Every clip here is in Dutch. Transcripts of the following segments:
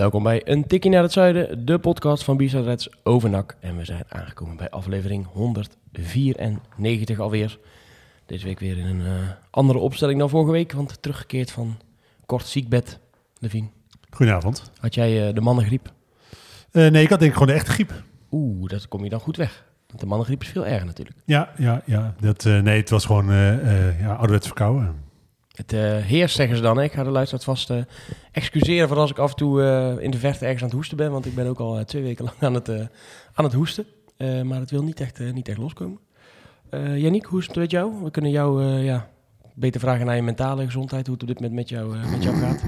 Welkom bij Een Tikkie naar het Zuiden, de podcast van Bisa Reds over NAC. En we zijn aangekomen bij aflevering 194 alweer. Deze week weer in een eh, andere opstelling dan vorige week, want teruggekeerd van kort ziekbed, Levien. Goedenavond. Had jij eh, de mannengriep? Eh, nee, ik had denk ik gewoon de echte griep. Oeh, dat kom je dan goed weg. Want de mannengriep is veel erger natuurlijk. Ja, ja, ja. Dat, nee, het was gewoon ja, ouderwets verkouden. Het eh heerst, zeggen ze dan. Ik ga de luisteraars vast eh, excuseren voor als ik af en toe eh, in de verte ergens aan het hoesten ben. Want ik ben ook al twee weken lang aan het, aan het hoesten. Maar het wil niet echt, niet echt loskomen. Yannick, hoe is het met jou? We kunnen jou ja, beter vragen naar je mentale gezondheid. Hoe het op dit moment met jou, met jou gaat.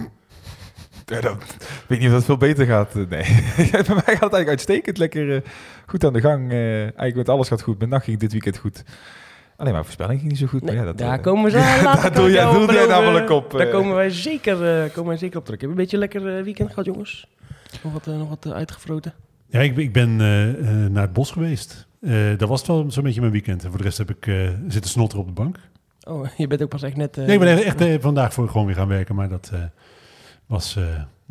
Ik weet niet of dat veel beter gaat. Nee. Bij mij gaat het eigenlijk uitstekend. Lekker goed aan de gang. eigenlijk met alles gaat goed. Mijn nacht ging dit weekend goed. Alleen mijn voorspelling ging niet zo goed. Nee, maar ja, dat, daar eh, komen we zo later. doe jij- doe jij beloven. namelijk op, Daar eh. komen wij zeker, eh, komen wij zeker op terug. Heb je een beetje een lekker eh, weekend gehad, jongens? Nog wat, eh, nog wat eh, uitgefroten? Ja, ik, ben- ik ben eh, eh, naar het bos geweest. Eh, dat was het wel zo'n beetje mijn weekend. En voor de rest heb ik eh, zitten snotteren op de bank. Oh, je bent ook pas echt net... eh, nee, ik ben echt, echt eh, vandaag voor gewoon weer gaan werken. Maar dat eh, was eh,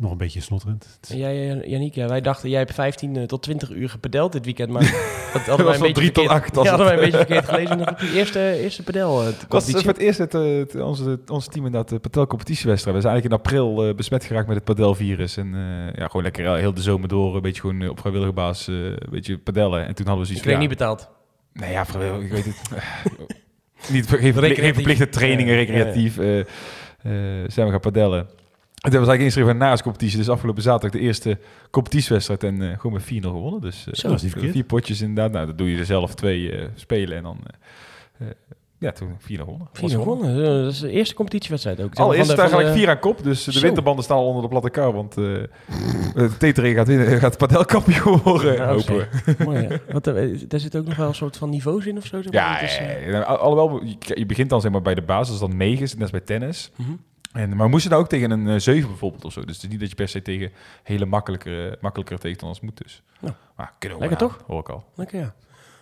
nog een beetje snotterend. En jij, eh, Yannick, ja, wij dachten, jij hebt 15 eh, tot 20 uur gepedeld dit weekend, maar dat hadden wij was een beetje drie tot verkeerd- acht was Ja, hadden wij een beetje verkeerd gelezen nog op die eerste, eerste pedel. eh, Het was competitie. voor het eerst het, eh, het- onze, onze team in dat uh, Padel competitiewedstrijd. We zijn eigenlijk in april eh, besmet geraakt met het padelvirus. En eh, ja, gewoon lekker eh, heel de zomer door een beetje gewoon eh, op vrijwillige basis eh, een beetje padellen. En toen hadden we Ik zoiets kreeg van, niet betaald. Nee, ja, vrijwillig, ik weet het. niet geen verplichte trainingen, recreatief. eh, eh, zijn we gaan padellen. Toen was eigenlijk ingeschreven naar de competitie. Dus afgelopen zaterdag de eerste competitiewedstrijd. En eh, gewoon met 4-0 gewonnen. Dus eh, Zo, dat vier potjes inderdaad. Nou, dan doe je er zelf twee eh, spelen. En dan... ja, toen 4-0 gewonnen. Was 4 gewonnen. Dat is de eerste competitiewedstrijd ook. Al is het eigenlijk de- vier aan kop, dus de Zo. winterbanden staan al onder de platte kar. Want de Tetering gaat, winnen, gaat padelkampioen worden, Ja, hopen we. Mooi, ja. Want eh, daar zit ook nog wel een soort van niveaus in of zo. zeg maar. Ja, Het is, eh, ja. Al- alhoewel, je, je begint dan zeg maar bij de basis, dat is dan 9, net als bij tennis. mhm. En, maar we moesten nou ook tegen een eh 7 bijvoorbeeld of zo. Dus het is niet dat je per se tegen hele makkelijkere, makkelijkere tegenstanders moet dus. Nou, maar kunnen we lekker aan, Hoor ik al. Lekker, ja.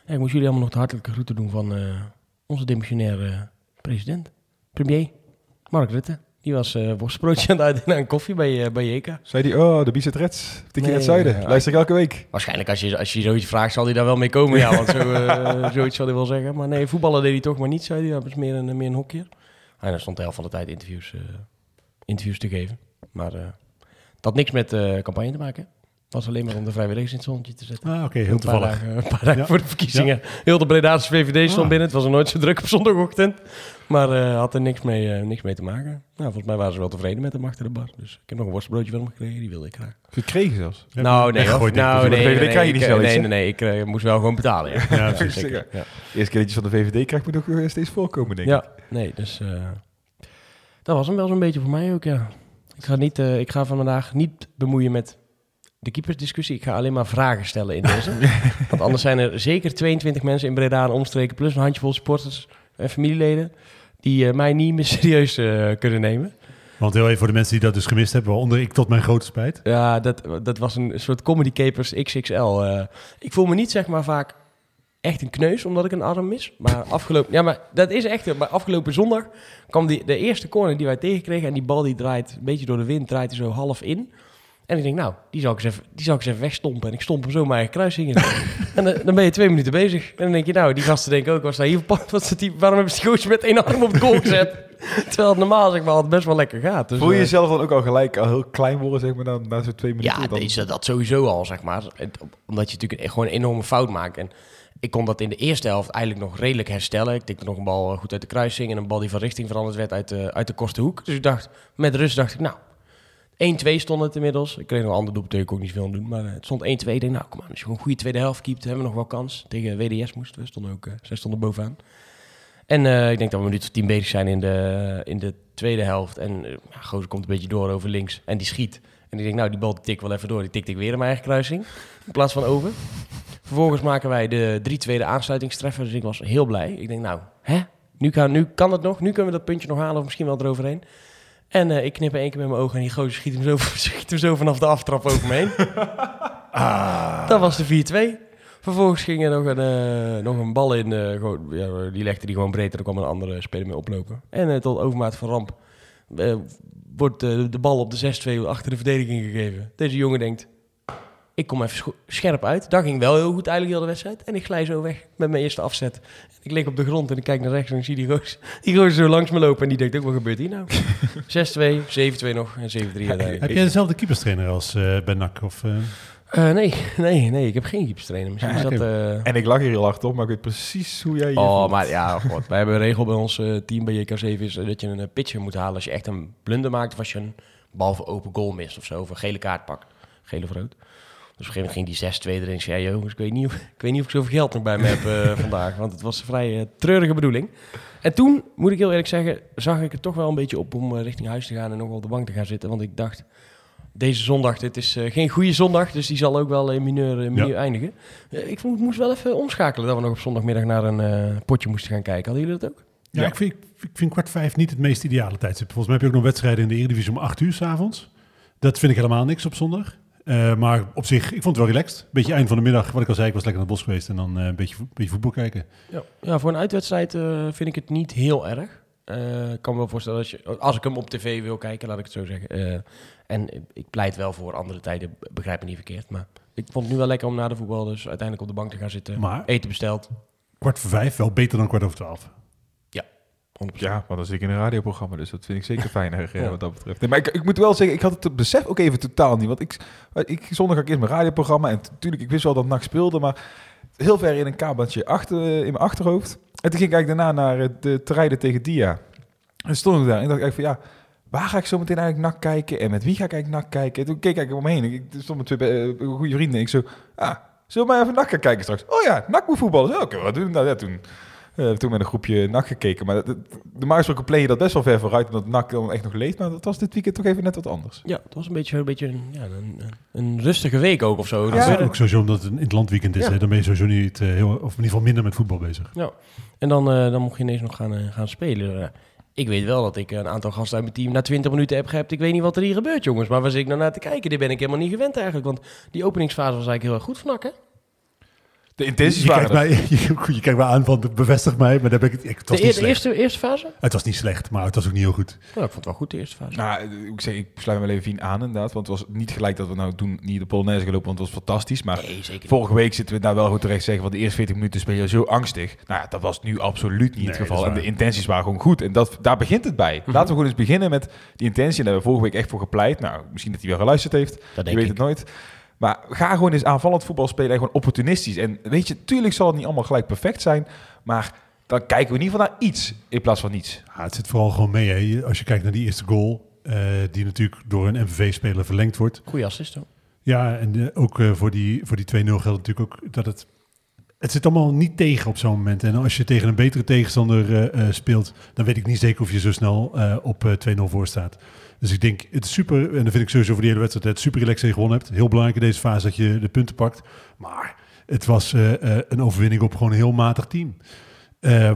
ja. Ik moest jullie allemaal nog de hartelijke groeten doen van eh, onze demissionaire president, premier, Mark Rutte. Die was eh worstbroodje aan het uitdelen aan koffie bij, eh, bij JK. Zei die, oh, de Bizet Reds, tik in het zuiden. ja. Luister ik elke week. Waarschijnlijk als je, als je zoiets vraagt, zal hij daar wel mee komen. Ja, want zo, eh, zoiets zal hij wel zeggen. Maar nee, voetballen deed hij toch maar niet, zei hij. Dat was meer een, meer een hokje. En dan stond de helft van de tijd interviews, eh, interviews te geven. Maar eh, dat had niks met eh, campagne te maken. Was alleen maar om de vrijwilligers in het zonnetje te zetten. Ah, oké, heel een paar toevallig. dagen, een paar dagen Ja. voor de verkiezingen. Heel de Bredaanse VVD stond Ah. binnen. Het was er nooit zo druk op zondagochtend. Maar eh, had er niks mee, eh, niks mee te maken. Nou, volgens mij waren ze wel tevreden met hem achter de bar. Dus ik heb nog een worstbroodje van hem gekregen. Die wilde ik graag. Gekregen zelfs. Nou, nee. nou, Van nee, nee, je ik, niet eh, Nee, nee, nee. Ik moest wel gewoon betalen, ja. Ja, precies. zeker. Ja. Eerste keertjes van de VVD krijg ik me nog eh, steeds voorkomen, denk ik. Ja, nee, dus dat was hem wel zo'n beetje voor mij ook, ja. Ik ga, niet, ik ga vandaag niet bemoeien met de keepersdiscussie. Ik ga alleen maar vragen stellen in deze. Want anders zijn er zeker 22 mensen in Breda en omstreken... plus een handjevol supporters en familieleden... die eh, mij niet meer serieus eh, kunnen nemen. Want heel even voor de mensen die dat dus gemist hebben, waaronder ik tot mijn grote spijt. Ja, dat, dat was een soort comedy capers XXL. eh. ik voel me niet, zeg maar, vaak echt een kneus, omdat ik een arm mis. Maar afgelopen... Ja, maar dat is echt... Maar afgelopen zondag kwam die, de eerste corner die wij tegenkregen... en die bal die draait een beetje door de wind, draait er zo half in. En ik denk, nou, die zal ik eens even, die zal ik eens even wegstompen. En ik stomp hem zo mijn eigen kruising in. en dan, dan ben je twee minuten bezig. En dan denk je, nou, die gasten denken ook... Was daar hier, wat zit die, waarom hebben ze die gozer met één arm op de goal gezet? Terwijl het normaal, zeg maar, altijd best wel lekker gaat. Dus, Voel je eh, jezelf dan ook al gelijk al heel klein worden, zeg maar, na, na zo'n twee minuten? ja, dan... deze, dat sowieso al, zeg maar. Het- Omdat je natuurlijk een- gewoon een enorme fout maakt. En ik kon dat in de eerste helft eigenlijk nog redelijk herstellen. Ik tikte nog een bal goed uit de kruising en een bal die van richting veranderd werd uit de, uit de korte hoek. Dus ik dacht, met rust dacht ik, nou, 1-2 stond het inmiddels. Ik kreeg nog een ander ik ook niet veel aan doen. Maar eh, het stond 1-2. Ik denk, nou, kom aan, als je een goede tweede helft keept, hebben we nog wel kans. Tegen WDS moesten we, stonden ook, eh, zij stonden bovenaan. En eh, ik denk dat we minuut of tien bezig zijn in de, in de tweede helft. En uh, komt een beetje door over links en die schiet. En ik denk, nou, die bal tik wel even door. Die tikte ik weer in mijn eigen kruising. In plaats van over. Vervolgens maken wij de 3 tweede aansluitingstreffer. Dus ik was heel blij. Ik denk, nou, hè? Nu kan, nu kan het nog. Nu kunnen we dat puntje nog halen. Of misschien wel eroverheen. En eh, ik knip één keer met mijn ogen. En die gozer schiet hem zo, schiet hem zo vanaf de aftrap over me heen. Dat was de 4-2. Vervolgens ging er nog een, eh, nog een bal in. eh, gewoon, ja, die legde die gewoon breed. En er kwam een andere speler mee oplopen. En tot overmaat van ramp wordt de bal op de 6-2 achter de verdediging gegeven. Deze jongen denkt, ik kom even scherp uit. Dat ging wel heel goed eigenlijk heel de wedstrijd. En ik glij zo weg met mijn eerste afzet. Ik lig op de grond en ik kijk naar rechts en ik zie die gozer, die gozer zo langs me lopen. En die denkt ook, wat gebeurt hier nou? 6-2, 7-2 nog en 7-3 uiteindelijk. Heb jij dezelfde keeperstrainer als eh bij NAC? Of, eh, Eh, nee, nee, nee. Ik heb geen keeperstrainer. Misschien Ja, dat... eh, En ik lag hier heel hard op, maar ik weet precies hoe jij je Oh, voelt. maar ja, god. Wij hebben een regel bij ons eh, team bij JK7 is dat je een pitcher moet halen als je echt een blunder maakt of als je een bal voor open goal mist of zo, of een gele kaart pakt. Gele of rood. Dus op een gegeven moment ging die 6-2 erin. Ik zei, ja, jongens, ik weet, niet of, ik weet niet of ik zoveel geld nog bij me heb eh, vandaag. Want het was een vrij eh, treurige bedoeling. En toen, moet ik heel eerlijk zeggen, zag ik er toch wel een beetje op om eh, richting huis te gaan en nog wel op de bank te gaan zitten. Want ik dacht, deze zondag, dit is geen goede zondag, dus die zal ook wel in mineur, mineur Ja. eindigen. Ik mo- moest wel even omschakelen dat we nog op zondagmiddag naar een potje moesten gaan kijken. Hadden jullie dat ook? ja, Ja. Ik, vind, ik vind kwart vijf niet het meest ideale tijdstip. Volgens mij heb je ook nog wedstrijden in de Eredivisie om acht uur s'avonds. Dat vind ik helemaal niks op zondag. Eh, maar op zich, ik vond het wel relaxed. Beetje eind van de middag, wat ik al zei, ik was lekker naar het bos geweest en dan eh, een beetje, beetje voetbal kijken. Ja, ja voor een uitwedstrijd eh, vind ik het niet heel erg. Ik kan me wel voorstellen, als, je, als ik hem op tv wil kijken, laat ik het zo zeggen. En ik pleit wel voor andere tijden, begrijp me niet verkeerd. Maar ik vond het nu wel lekker om na de voetbal dus uiteindelijk op de bank te gaan zitten. Maar Eten besteld. kwart voor vijf, wel beter dan kwart over twaalf. 100%. Ja, maar dan zit ik in een radioprogramma, dus dat vind ik zeker fijner eh, Ja. wat dat betreft. Nee, maar ik, ik moet wel zeggen, ik had het besef ook even totaal niet. Want ik, ik zondag had ik eerst mijn radioprogramma en natuurlijk, ik wist wel dat NAC speelde, maar heel ver in een kabeltje achter, in mijn achterhoofd. En toen ging ik eigenlijk daarna naar eh, de te rijden tegen Dia. En stond ik daar en dacht ik van ja, waar ga ik zo meteen eigenlijk NAC kijken en met wie ga ik eigenlijk NAC kijken? En toen keek ik om me heen. Ik stonden met twee eh, goede vrienden en ik zo, ah, zullen we maar even NAC gaan kijken straks? Oh ja, NAC moet voetballen. Oké, wat doen we nou? Ja, toen... eh, toen met een groepje NAC gekeken. Maar dat- normaal gesproken play je dat best wel ver vooruit. Omdat NAC dan echt nog leeft. Maar dat was dit weekend toch even net wat anders. Ja, het was een beetje, een, beetje een, ja, een, een rustige week ook of zo. Ja, dat is eh, ook sowieso omdat het een in het landweekend is. Ja. Hè, dan ben je sowieso niet eh, heel, of in ieder geval minder met voetbal bezig. En dan, eh, dan mocht je ineens nog gaan, gaan spelen. Ik weet wel dat ik een aantal gasten uit mijn team na 20 minuten heb gehebt. Ik weet niet wat er hier gebeurt, jongens. Maar waar zit ik nou naar te kijken? Dit ben ik helemaal niet gewend eigenlijk. Want die openingsfase was eigenlijk heel erg goed van NAC, hè? De intenties Je waren kijkt, mij, je, je kijkt mij aan van bevestig mij, maar daar ben ik, ik, het was De, niet de eerste, eerste fase? Het was niet slecht, maar het was ook niet heel goed. Nou, ik vond het wel goed, de eerste fase. Nou, ik zeg, ik sluit me wel even aan inderdaad. Want het was niet gelijk dat we nou toen niet de Polonaise gelopen. Want het was fantastisch. Maar nee, vorige week zitten we daar wel goed terecht zeggen. Want de eerste 40 minuten speel je zo angstig. Nou ja, dat was nu absoluut niet Nee, het geval. En de intenties waren gewoon goed. En dat, daar begint het bij. Mhm. Laten we gewoon eens beginnen met die intentie. En daar hebben we vorige week echt voor gepleit. Nou, misschien dat hij wel geluisterd heeft. Dat Je weet ik. het nooit. Maar ga gewoon eens aanvallend voetbal spelen en gewoon opportunistisch. En weet je, tuurlijk zal het niet allemaal gelijk perfect zijn. Maar dan kijken we in ieder geval naar iets in plaats van niets. Ja, het zit vooral gewoon mee. Hè. Als je kijkt naar die eerste goal, eh, die natuurlijk door een MVV-speler verlengd wordt. Goeie assist, hoor. Ja, en eh, ook eh, voor die, voor die 2-0 geldt natuurlijk ook dat het... Het zit allemaal niet tegen op zo'n moment. En als je tegen een betere tegenstander eh, eh, speelt, dan weet ik niet zeker of je zo snel eh, op eh, 2-0 voor staat. Dus ik denk, het is super, en dat vind ik sowieso voor die hele wedstrijd, het super relaxed gewonnen hebt. Heel belangrijk in deze fase dat je de punten pakt. Maar het was een overwinning op gewoon een heel matig team.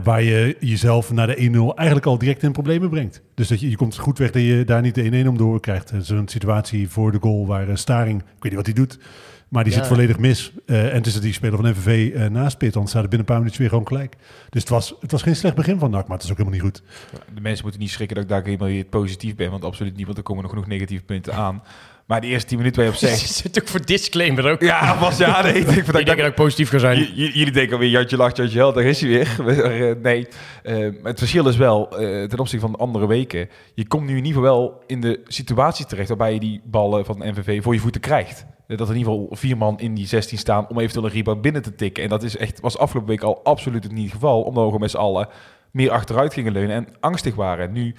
Waar je jezelf naar de 1-0 eigenlijk al direct in problemen brengt. Dus dat je, je komt goed weg dat je daar niet de 1-1 om door krijgt. Een situatie voor de goal waar Staring, ik weet niet wat hij doet, maar die Ja. zit volledig mis. Eh, en het dat die speler van MVV eh naast Pit, dan er binnen een paar minuten weer gewoon gelijk. Dus het was, het was geen slecht begin van NAC, maar het is ook helemaal niet goed. De mensen moeten niet schrikken dat ik daar helemaal weer positief ben. Want absoluut niet, want er komen nog genoeg negatieve punten aan. Maar de eerste 10 minuten waar je op Je zegt... zit ook voor disclaimer ook. Ja, was ja, nee. Ik, Ik denk dat ik positief ga zijn. Jullie denken alweer, Jantje lacht, Jantje helpt, daar is hij weer. Maar, eh, nee, Eh, het verschil is wel, eh, ten opzichte van de andere weken, je komt nu in ieder geval wel in de situatie terecht waarbij je die ballen van de NVV voor je voeten krijgt. Dat er in ieder geval vier man in die 16 staan om eventueel een rebound binnen te tikken. En dat is echt, was afgelopen week al absoluut niet het geval, omdat we met z'n allen meer achteruit gingen leunen en angstig waren. Nu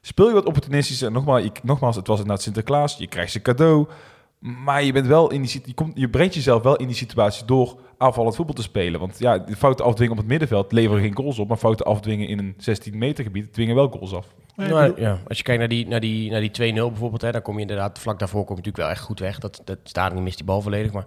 speel je wat opportunistisch en nogmaals, ik, nogmaals het was inderdaad Sinterklaas, je krijgt ze cadeau. Maar je, bent wel in die, je, komt, je brengt jezelf wel in die situatie door aanvallend voetbal te spelen. Want ja, fouten afdwingen op het middenveld leveren geen goals op. Maar fouten afdwingen in een 16 meter gebied dwingen wel goals af. Nou, ja, als je kijkt naar die, naar die, naar die 2-0 bijvoorbeeld, hè, dan kom je inderdaad, vlak daarvoor kom je natuurlijk wel echt goed weg. Dat, dat staat niet mist die bal volledig, maar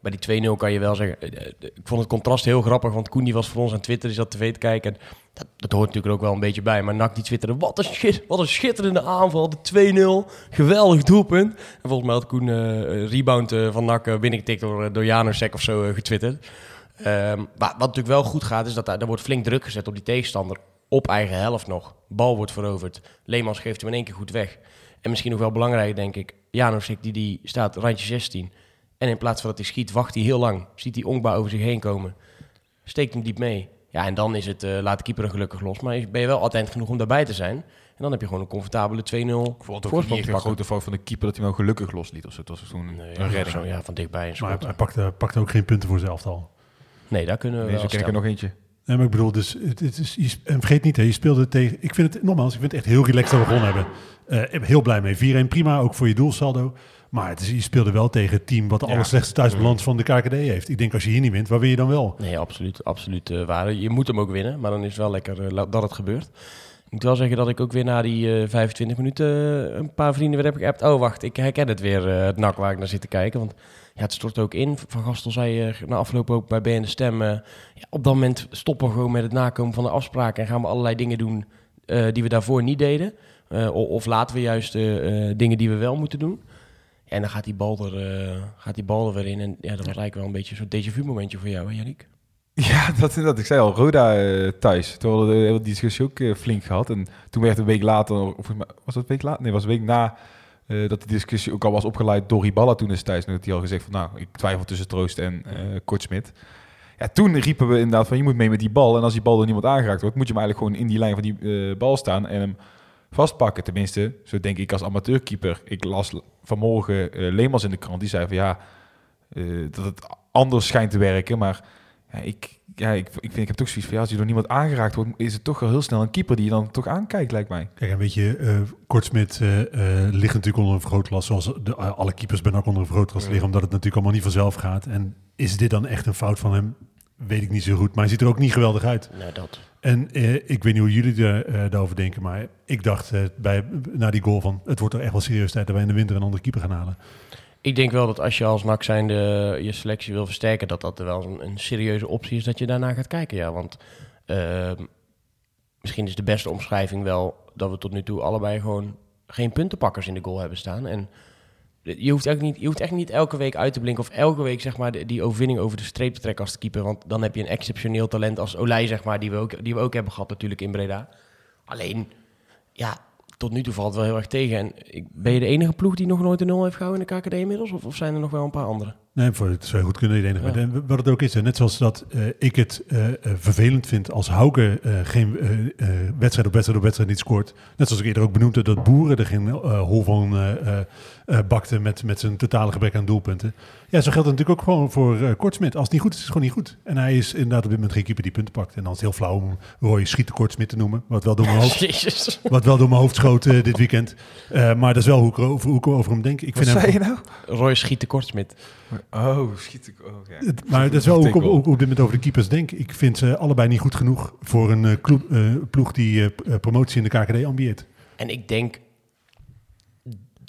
bij die 2-0 kan je wel zeggen, eh, eh, ik vond het contrast heel grappig, want Koen die was voor ons aan Twitter, die zat tv te kijken. En dat, dat hoort natuurlijk ook wel een beetje bij, maar Nak die twitterde, wat een, wat een schitterende aanval, de 2-0, geweldig doelpunt. En volgens mij had Koen een rebound van Nak uh, binnengetikt door, door Janusek of zo getwitterd. Ehm, maar wat natuurlijk wel goed gaat, is dat daar, daar wordt flink druk gezet op die tegenstander. Op eigen helft nog. Bal wordt veroverd. Leemans geeft hem in één keer goed weg. En misschien nog wel belangrijk, denk ik. Janosik, die, die staat randje 16. En in plaats van dat hij schiet, wacht hij heel lang. Ziet hij Ongba over zich heen komen. Steekt hem diep mee. Ja, en dan is het, eh, laat de keeper er gelukkig los. Maar ben je wel attent genoeg om daarbij te zijn. En dan heb je gewoon een comfortabele 2-0 Ik vond het ook voorsprong niet te echt een pakken. grote fout van de keeper dat hij hem gelukkig losliet. Of zo. Het was gewoon een, Nee, een redding. zo, ja, van dichtbij een Maar hij, pakte, pakte ook geen punten voor zijn elftal. Nee, daar kunnen we Nee, wel zo ken ik er stellen. nog eentje. Nee, maar ik bedoel, dus, het, het is, je, en vergeet niet, hè, je speelde tegen... Ik vind het, nogmaals, ik vind het echt heel relaxed dat we gewonnen hebben. Ik ben heel blij mee. 4-1, prima, ook voor je doelsaldo. Maar het is, je speelde wel tegen het team wat de Ja. allerslechtste thuisbalans van de KKD heeft. Ik denk, als je hier niet wint, waar win je dan wel? Nee, absoluut, absoluut eh, waar. Je moet hem ook winnen, maar dan is het wel lekker eh, dat het gebeurt. Ik moet wel zeggen dat ik ook weer na die eh 25 minuten een paar vrienden weer heb geappt. Oh, wacht, ik herken het weer, het nak waar ik naar zit te kijken. Want ja, het stort ook in. Van Gastel zei eh, na afloop ook bij BN de Stem... eh, ja, op dat moment stoppen we gewoon met het nakomen van de afspraken... en gaan we allerlei dingen doen eh, die we daarvoor niet deden. Eh, of laten we juist dingen die we wel moeten doen. En dan gaat die bal er, gaat die bal er weer in. En ja, dat was eigenlijk wel een beetje zo'n déjà vu momentje voor jou, hè, Yannick? Ja, dat, dat ik zei al, Roda thuis. Toen hadden we die discussie ook flink gehad. En toen werd een week later, of was dat een week later? Nee, was een week na eh, dat de discussie ook al was opgeleid door Riballa toen destijds. En dat hij al gezegd van, nou, ik twijfel tussen Troost en eh Kortsmit. Ja, toen riepen we inderdaad van, je moet mee met die bal. En als die bal door niemand aangeraakt wordt, moet je hem eigenlijk gewoon in die lijn van die eh, bal staan en hem vastpakken. Tenminste, zo denk ik als amateurkeeper. Ik las vanmorgen eh Leemans in de krant, die zei van, ja, dat het anders schijnt te werken, maar... Ja, ik, ja, ik, ik, vind, ik heb toch zoiets van, ja, als je door niemand aangeraakt wordt, is het toch wel heel snel een keeper die je dan toch aankijkt, lijkt mij. Kijk, en weet je, eh Kortsmit eh, eh, ligt natuurlijk onder een vergrootglas, zoals de, alle keepers bij NAC onder een vergrootglas liggen, omdat het natuurlijk allemaal niet vanzelf gaat. En is dit dan echt een fout van hem? Weet ik niet zo goed, maar hij ziet er ook niet geweldig uit. Nou, dat. En eh, ik weet niet hoe jullie er, eh, daarover denken, maar ik dacht bij, na die goal van, het wordt er echt wel serieus tijd dat wij in de winter een andere keeper gaan halen. Ik denk wel dat als je als NAC zijnde je selectie wil versterken, dat dat wel een, een serieuze optie is dat je daarna gaat kijken. Ja, want ehm, misschien is de beste omschrijving wel dat we tot nu toe allebei gewoon geen puntenpakkers in de goal hebben staan. En je hoeft, echt niet, je hoeft echt niet elke week uit te blinken of elke week zeg maar, die overwinning over de streep te trekken als keeper. Want dan heb je een exceptioneel talent als Olij, zeg maar, die we ook, die we ook hebben gehad natuurlijk in Breda. Alleen, ja, tot nu toe valt het wel heel erg tegen. En ben je de enige ploeg die nog nooit een 0 heeft gehouden in de KKD inmiddels? Of, of zijn er nog wel een paar andere? Nee, voor het zou goed kunnen, ik denk. Ja. Wat het ook is, net zoals dat eh, ik het eh, eh, vervelend vind als Hauke geen wedstrijd op wedstrijd op wedstrijd niet scoort. Net zoals ik eerder ook benoemd heb dat Boeren er geen hol van eh, bakte met, met zijn totale gebrek aan doelpunten. Ja, zo geldt het natuurlijk ook gewoon voor eh Kortsmit. Als het niet goed is, is het gewoon niet goed. En hij is inderdaad op dit moment geen keeper die punten pakt. En dan is het heel flauw om Roy Schieten Kortsmit te noemen. Wat wel door mijn hoofd, Jezus. wat wel door mijn hoofd schoot eh, dit weekend. Eh, maar dat is wel hoe ik, erover, hoe ik over hem denk. Ik Wat vind hem, zei je nou? Roy schiet de kortsmit. Oh, schiet ik. Oh, ja. Maar dat is wel hoe ik op, op dit moment over de keepers denk. Ik vind ze allebei niet goed genoeg voor een ploeg die promotie in de KKD ambieert. En ik denk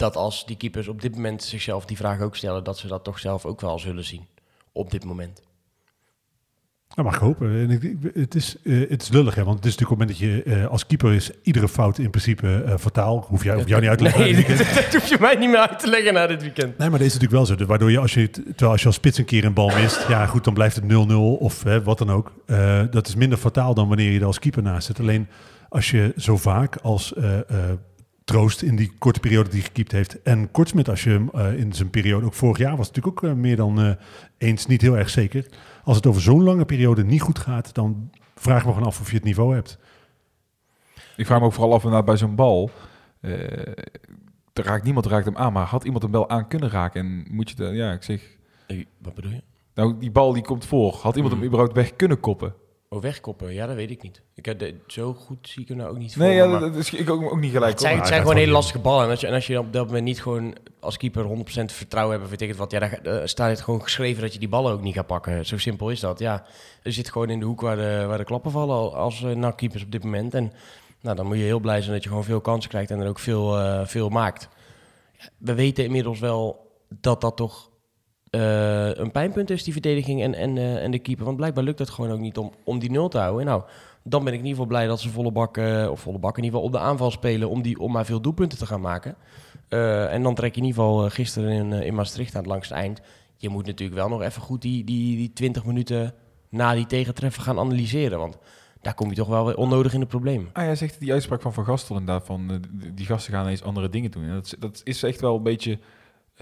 dat als die keepers op dit moment zichzelf die vraag ook stellen, dat ze dat toch zelf ook wel zullen zien. Op dit moment. Dat mag ik hopen. En ik, het, is, eh, het is lullig, hè, want het is natuurlijk op het moment dat je eh, als keeper is iedere fout in principe eh, fataal. Hoef, jij, hoef jou niet uit te leggen. Nee, dat, dat hoef je mij niet meer uit te leggen na dit weekend. Nee, maar dat is natuurlijk wel zo. Waardoor je als je, terwijl als je als spits een keer een bal mist, ja goed, dan blijft het 0-0 of hè, wat dan ook. Dat is minder fataal dan wanneer je er als keeper naast zit. Alleen als je zo vaak als Troost in die korte periode die gekiept heeft en Kortsmit als je hem eh, in zijn periode, ook vorig jaar was het natuurlijk ook eh, meer dan eh, eens, niet heel erg zeker. Als het over zo'n lange periode niet goed gaat, dan vraag ik me gewoon af of je het niveau hebt. Ik vraag me ook vooral af inderdaad bij zo'n bal. eh, er raakt niemand raakt hem aan, maar had iemand hem wel aan kunnen raken? En moet je dan, ja, ik zeg, Wat bedoel je? nou die bal die komt voor. Had iemand hem überhaupt weg kunnen koppen? Oh, wegkoppen? Ja, dat weet ik niet. Ik heb de, zo goed zie ik er nou ook niet voor. Nee, ja, maar- dat is ik ook, ook niet gelijk. Het zijn, het zijn gewoon hele lastige ballen. En als je, en als je op dat moment niet gewoon als keeper 100% vertrouwen hebt, of weet ik het wat, ja, dan dan staat het gewoon geschreven dat je die ballen ook niet gaat pakken. Zo simpel is dat. Ja, je zit gewoon in de hoek waar de, waar de klappen vallen als uh, keepers op dit moment. En Nou, dan moet je heel blij zijn dat je gewoon veel kansen krijgt en er ook veel, eh, veel maakt. Ja, we weten inmiddels wel dat dat toch eh, een pijnpunt is, die verdediging en, en, eh, en de keeper. Want blijkbaar lukt het gewoon ook niet om, om die nul te houden. En nou, dan ben ik in ieder geval blij dat ze volle bak, eh, of volle bak in ieder geval op de aanval spelen om, die, om maar veel doelpunten te gaan maken. En dan trek je in ieder geval gisteren in, in Maastricht aan het langste eind. Je moet natuurlijk wel nog even goed die, die, die 20 minuten na die tegentreffer gaan analyseren. Want daar kom je toch wel weer onnodig in de problemen. Ah, jij zegt die uitspraak van Van Gastel inderdaad, van die- gasten gaan eens andere dingen doen. En dat, is- dat echt wel een beetje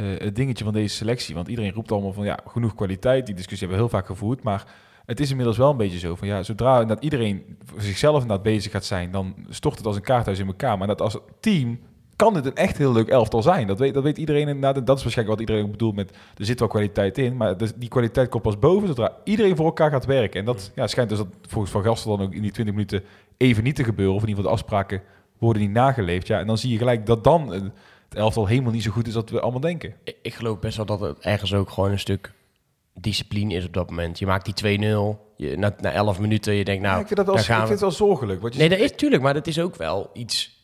het dingetje van deze selectie. Want iedereen roept allemaal van, ja, genoeg kwaliteit. Die discussie hebben we heel vaak gevoerd. Maar het is inmiddels wel een beetje zo van, ja, zodra dat iedereen voor zichzelf inderdaad bezig gaat zijn, dan stort het als een kaarthuis in elkaar. Maar dat als team kan dit een echt heel leuk elftal zijn. Dat weet, dat weet iedereen inderdaad. En dat is waarschijnlijk wat iedereen bedoelt met, er zit wel kwaliteit in. Maar dus die kwaliteit komt pas boven zodra iedereen voor elkaar gaat werken. En dat ja, schijnt dus dat volgens Van Gastel dan ook in die 20 minuten even niet te gebeuren. Of in ieder geval de afspraken worden niet nageleefd. Ja, en dan zie je gelijk dat dan eh, het elftal helemaal niet zo goed is als we allemaal denken. Ik, ik geloof best wel dat het ergens ook gewoon een stuk discipline is op dat moment. Je maakt die 2-0, je, na, na 11 minuten, je denkt nou, Ja, ik vind dat daar ik vind het wel zorgelijk. Je Nee, dat is natuurlijk, maar dat is ook wel iets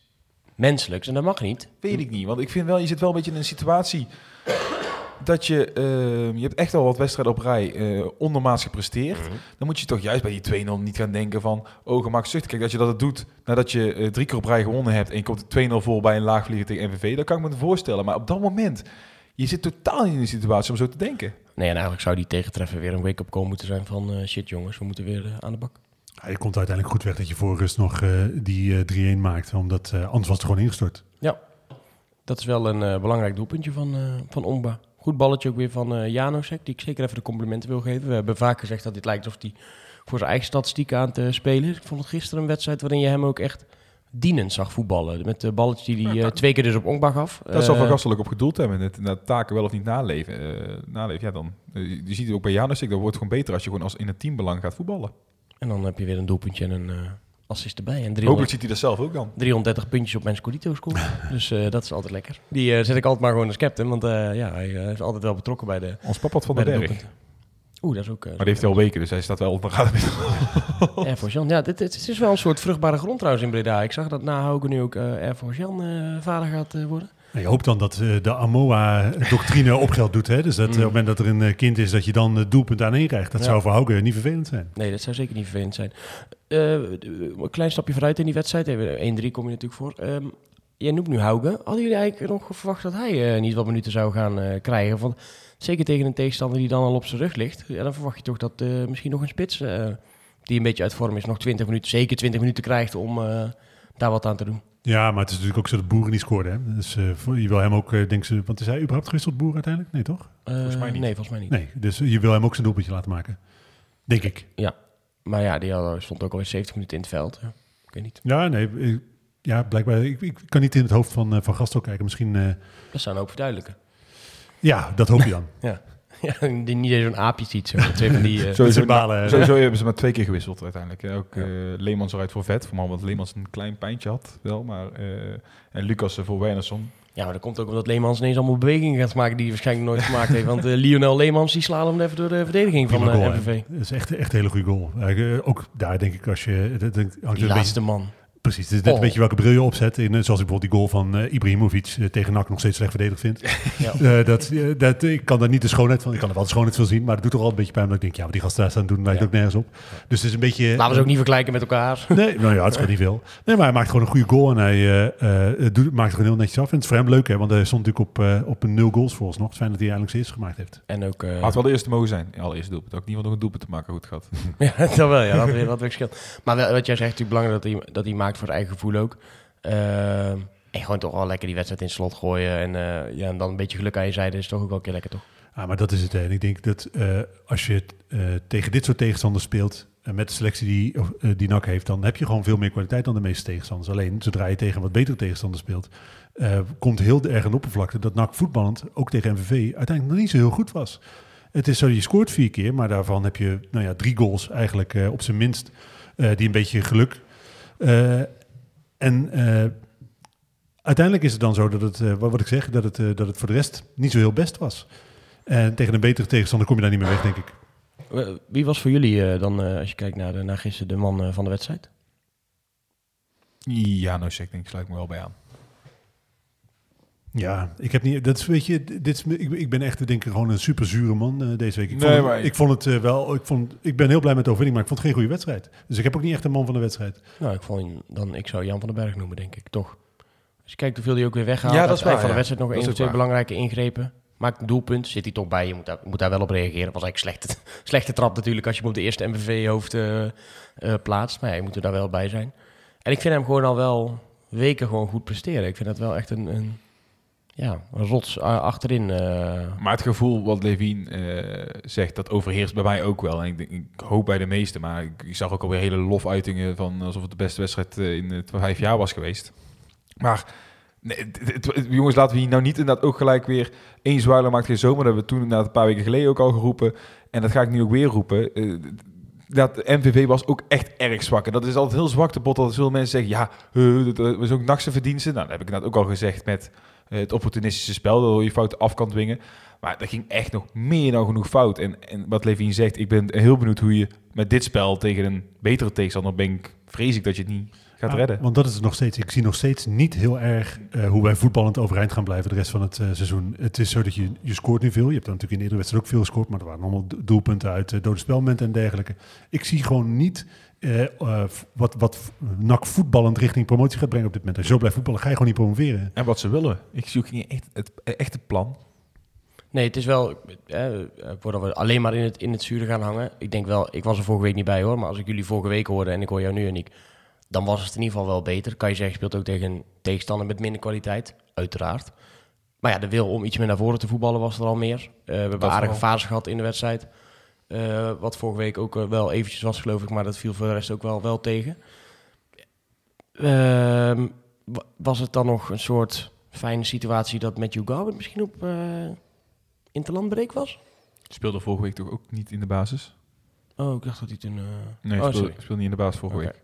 menselijks en dat mag niet. Weet ik niet, want ik vind wel, je zit wel een beetje in een situatie dat je, eh, je hebt echt al wat wedstrijden op rij eh ondermaats gepresteerd. Mhm. Dan moet je toch juist bij die 2-0 niet gaan denken van, oh gemakzuchtig. Kijk, dat je dat het doet nadat je eh, drie keer op rij gewonnen hebt en je komt 2-0 voor bij een laagvlieger tegen MVV, dat kan ik me voorstellen. Maar op dat moment, je zit totaal niet in de situatie om zo te denken. Nee, en eigenlijk zou die tegentreffer weer een wake-up call moeten zijn van eh, shit jongens, we moeten weer aan de bak. Ja, je komt uiteindelijk goed weg dat je voor rust nog eh, die eh 3-1 maakt. Omdat eh, anders was het gewoon ingestort. Dat is wel een eh, belangrijk doelpuntje van, eh van Ongba. Goed balletje ook weer van eh Janosek, die ik zeker even de complimenten wil geven. We hebben vaak gezegd dat dit lijkt alsof hij voor zijn eigen statistieken aan te spelen is. Ik vond het gisteren een wedstrijd waarin je hem ook echt dienend zag voetballen. Met de balletjes die hij eh, twee keer dus op Ongba gaf. Daar zal Eh, Van Gastel ook op gedoeld hebben. Het, dat taken wel of niet naleven. eh, naleven ja, dan, eh, je ziet het ook bij Janus, dat wordt gewoon beter als je gewoon als in het teambelang gaat voetballen. En dan heb je weer een doelpuntje en een eh, assist erbij. En 300, Hopelijk ziet hij dat zelf ook dan. 330 puntjes op mijn Scudetto score. dus eh, dat is altijd lekker. Die eh, zet ik altijd maar gewoon als captain. Want eh, ja, hij is altijd wel betrokken bij de, Ons papa van de de. Oeh, dat is ook... Maar die heeft hij al weken, dus hij staat wel op de radar. Air Force Jan. Ja, dit, dit- het is wel een soort vruchtbare grond trouwens in Breda. Ik zag dat na Hauke nu ook Air Force Jan vader gaat worden. En je hoopt dan dat eh, de AMOA-doctrine op geld doet. Hè? Dus dat eh, op het moment dat er een eh, kind is, dat je dan het doelpunt aan één krijgt. Dat Ja. zou voor Hauke niet vervelend zijn. Nee, dat zou zeker niet vervelend zijn. Een klein stapje vooruit in die wedstrijd. Even 1-3 kom je natuurlijk voor. Ehm, jij noemt nu Hauke. Hadden jullie eigenlijk nog verwacht dat hij niet wat minuten zou gaan krijgen? Want zeker tegen een tegenstander die dan al op zijn rug ligt. Ja, dan verwacht je toch dat misschien nog een spits die een beetje uit vorm is, nog 20 minuten, zeker 20 minuten krijgt om daar wat aan te doen. Ja, maar het is natuurlijk ook zo dat Boeren niet scoorde. Hè? Dus eh, je wil hem ook, eh denk ze, want is hij überhaupt gewisseld Boer uiteindelijk? Nee, toch? volgens mij niet. Nee, volgens mij niet. Nee, dus je wil hem ook zijn doelpuntje laten maken. Denk ik. Maar ja, die had- stond ook alweer 70 minuten in het veld. Ja, ik weet niet. Ja, nee. eh, Ja, blijkbaar. Ik, ik kan niet in het hoofd van, eh, van Gastel kijken. Misschien. eh, Dat zou een hoop verduidelijken. ja, dat hoop je dan. Ja, die niet eens zo'n aapje ziet. Zo. Twee van die... eh, Sowieso, balen, sowieso hebben ze maar twee keer gewisseld uiteindelijk. hè. Ook eh Leemans eruit voor vet. Vooral omdat Leemans een klein pijntje had. Wel, maar, eh, en Lucas voor Wernersson. Ja, maar dat komt ook omdat Leemans ineens allemaal bewegingen gaat maken die hij waarschijnlijk nooit gemaakt heeft. Want eh, Lionel Leemans die slaat hem even door de verdediging van Prima hè. MVV. Dat is echt, echt een hele goede goal. Ook daar denk ik als je... Dat, Die laatste man. Precies, het is net Oh. een beetje welke bril je opzet. In, eh, zoals ik bijvoorbeeld die goal van eh, Ibrahimovic eh, tegen NAC nog steeds slecht verdedigd vind. Ja. Eh, dat, dat, ik kan daar niet de schoonheid van... Ik kan er wel de schoonheid van zien, maar het doet toch al een beetje pijn. Omdat ik denk, ja, wat die gasten daar staan doen, lijkt Ja. ook nergens op. Dus het is een beetje... Laten we ze ook niet vergelijken met elkaar. Nee, nou ja, het is gewoon niet veel. Nee, maar hij maakt gewoon een goede goal en hij eh, eh, doet, maakt het gewoon heel netjes af. En het is voor hem leuk, hè, want hij stond natuurlijk op, op een nul goals volgens nog. Het is fijn dat hij eindelijk zijn eerste gemaakt heeft. En ook... eh, Had wel de eerste mogen zijn. Ja, allereerste doelpunt. Ook niemand nog een doelpunt te maken goed gehad. Ja, dat wel, ja. Dat weer wat verschilt. Maar wat jij zegt, natuurlijk belangrijk dat hij, dat hij maakt voor het eigen gevoel ook. Eh, en gewoon toch wel lekker die wedstrijd in slot gooien. En, eh, ja, en dan een beetje geluk aan je zijde is toch ook wel een keer lekker, toch? Ah, maar dat is het. En ik denk dat eh, als je eh, tegen dit soort tegenstanders speelt, eh, met de selectie die, die NAC heeft, dan heb je gewoon veel meer kwaliteit dan de meeste tegenstanders. Alleen, zodra je tegen wat betere tegenstanders speelt, komt heel erg de oppervlakte dat NAC voetballend, ook tegen MVV, uiteindelijk nog niet zo heel goed was. Het is zo, je scoort vier keer, maar daarvan heb je nou ja, drie goals eigenlijk op zijn minst, die een beetje geluk. Eh, en eh, uiteindelijk is het dan zo dat het, eh, wat, ik zeg, dat het, eh, dat het voor de rest niet zo heel best was. En tegen een betere tegenstander kom je daar niet meer weg, denk ik. Wie was voor jullie eh, dan, eh, als je kijkt naar, de, naar gisteren, de man van de wedstrijd? Ja, nou zeg, denk ik, sluit ik me wel bij aan. Ja, ik heb niet. Dat is weet je, dit is, ik, ik ben echt denk ik gewoon een super zure man eh, deze week. Ik Nee, vond, maar het, ik- vond het eh, wel. Ik, vond, ik ben heel blij met de overwinning, maar ik vond het geen goede wedstrijd. Dus ik heb ook niet echt een man van de wedstrijd. Nou, ik, vond, dan, ik zou Jan van den Berg noemen, denk ik, toch? Als je kijkt hoeveel hij ook weer weghaalt. Ja, dat is waar, van de wedstrijd nog Dat één of twee belangrijke ingrepen. Maakt een doelpunt, zit hij toch bij. Je moet daar, moet daar wel op reageren. was eigenlijk slechte, slechte trap natuurlijk als je hem op de eerste MVV-hoofd eh, eh, plaatst. Maar ja, je moet er daar wel bij zijn. En ik vind hem gewoon al wel weken gewoon goed presteren. Ik vind dat wel echt een, een, ja, een rots eh, achterin. eh. Maar het gevoel wat Levine eh, zegt, dat overheerst bij mij ook wel. En ik, ik hoop bij de meesten, maar ik, zag ook alweer hele lofuitingen van alsof het de beste wedstrijd in het vijf jaar was geweest. Maar nee, jongens, laten we hier nou niet inderdaad ook gelijk weer één zwaarder maakt geen zomer. Dat hebben we toen inderdaad een paar weken geleden ook al geroepen. En dat ga ik nu ook weer roepen. Eh, dat MVV was ook echt erg zwak. En dat is altijd heel zwak, de pot. Dat veel mensen zeggen, ja, dat eh, was ook nachtse verdiensten. Nou, dat heb ik inderdaad ook al gezegd met het opportunistische spel. Dat je fouten af kan dwingen. Maar er ging echt nog meer dan genoeg fout. En, en wat Levine zegt, ik ben heel benieuwd hoe je met dit spel tegen een betere tegenstander ben ik, vrees ik dat je het niet gaat Ja, redden. Want dat is het nog steeds. Ik zie nog steeds niet heel erg eh, hoe wij voetballend overeind gaan blijven de rest van het eh, seizoen. Het is zo dat je, je scoort nu veel. Je hebt dan natuurlijk in de eerdere wedstrijd ook veel gescoord. Maar er waren allemaal do- doelpunten uit uh, dode spelmomenten en dergelijke. Ik zie gewoon niet eh, eh, wat, wat NAC voetballend richting promotie gaat brengen op dit moment. Als je zo blijft voetballen, ga je gewoon niet promoveren. En wat ze willen. Ik zie ook niet echt het echte plan. Nee, het is wel, eh, voordat we alleen maar in het, in het zure gaan hangen. Ik denk wel, ik was er vorige week niet bij hoor, maar als ik jullie vorige week hoorde en ik hoor jou nu en ik, dan was het in ieder geval wel beter. Kan je zeggen, speelt ook tegen een tegenstander met minder kwaliteit, uiteraard. Maar ja, de wil om iets meer naar voren te voetballen was er al meer. Eh, we hebben Dat aardige fases gehad in de wedstrijd. Eh, wat vorige week ook eh, wel eventjes was, geloof ik, maar dat viel voor de rest ook wel, wel tegen. Ehm, wa- was het dan nog een soort fijne situatie dat Matthew Garbutt misschien op eh interlandbreek was? Speelde vorige week toch ook niet in de basis? Oh, ik dacht dat hij toen... Nee, oh, speelde, sorry. speelde niet in de basis vorige week.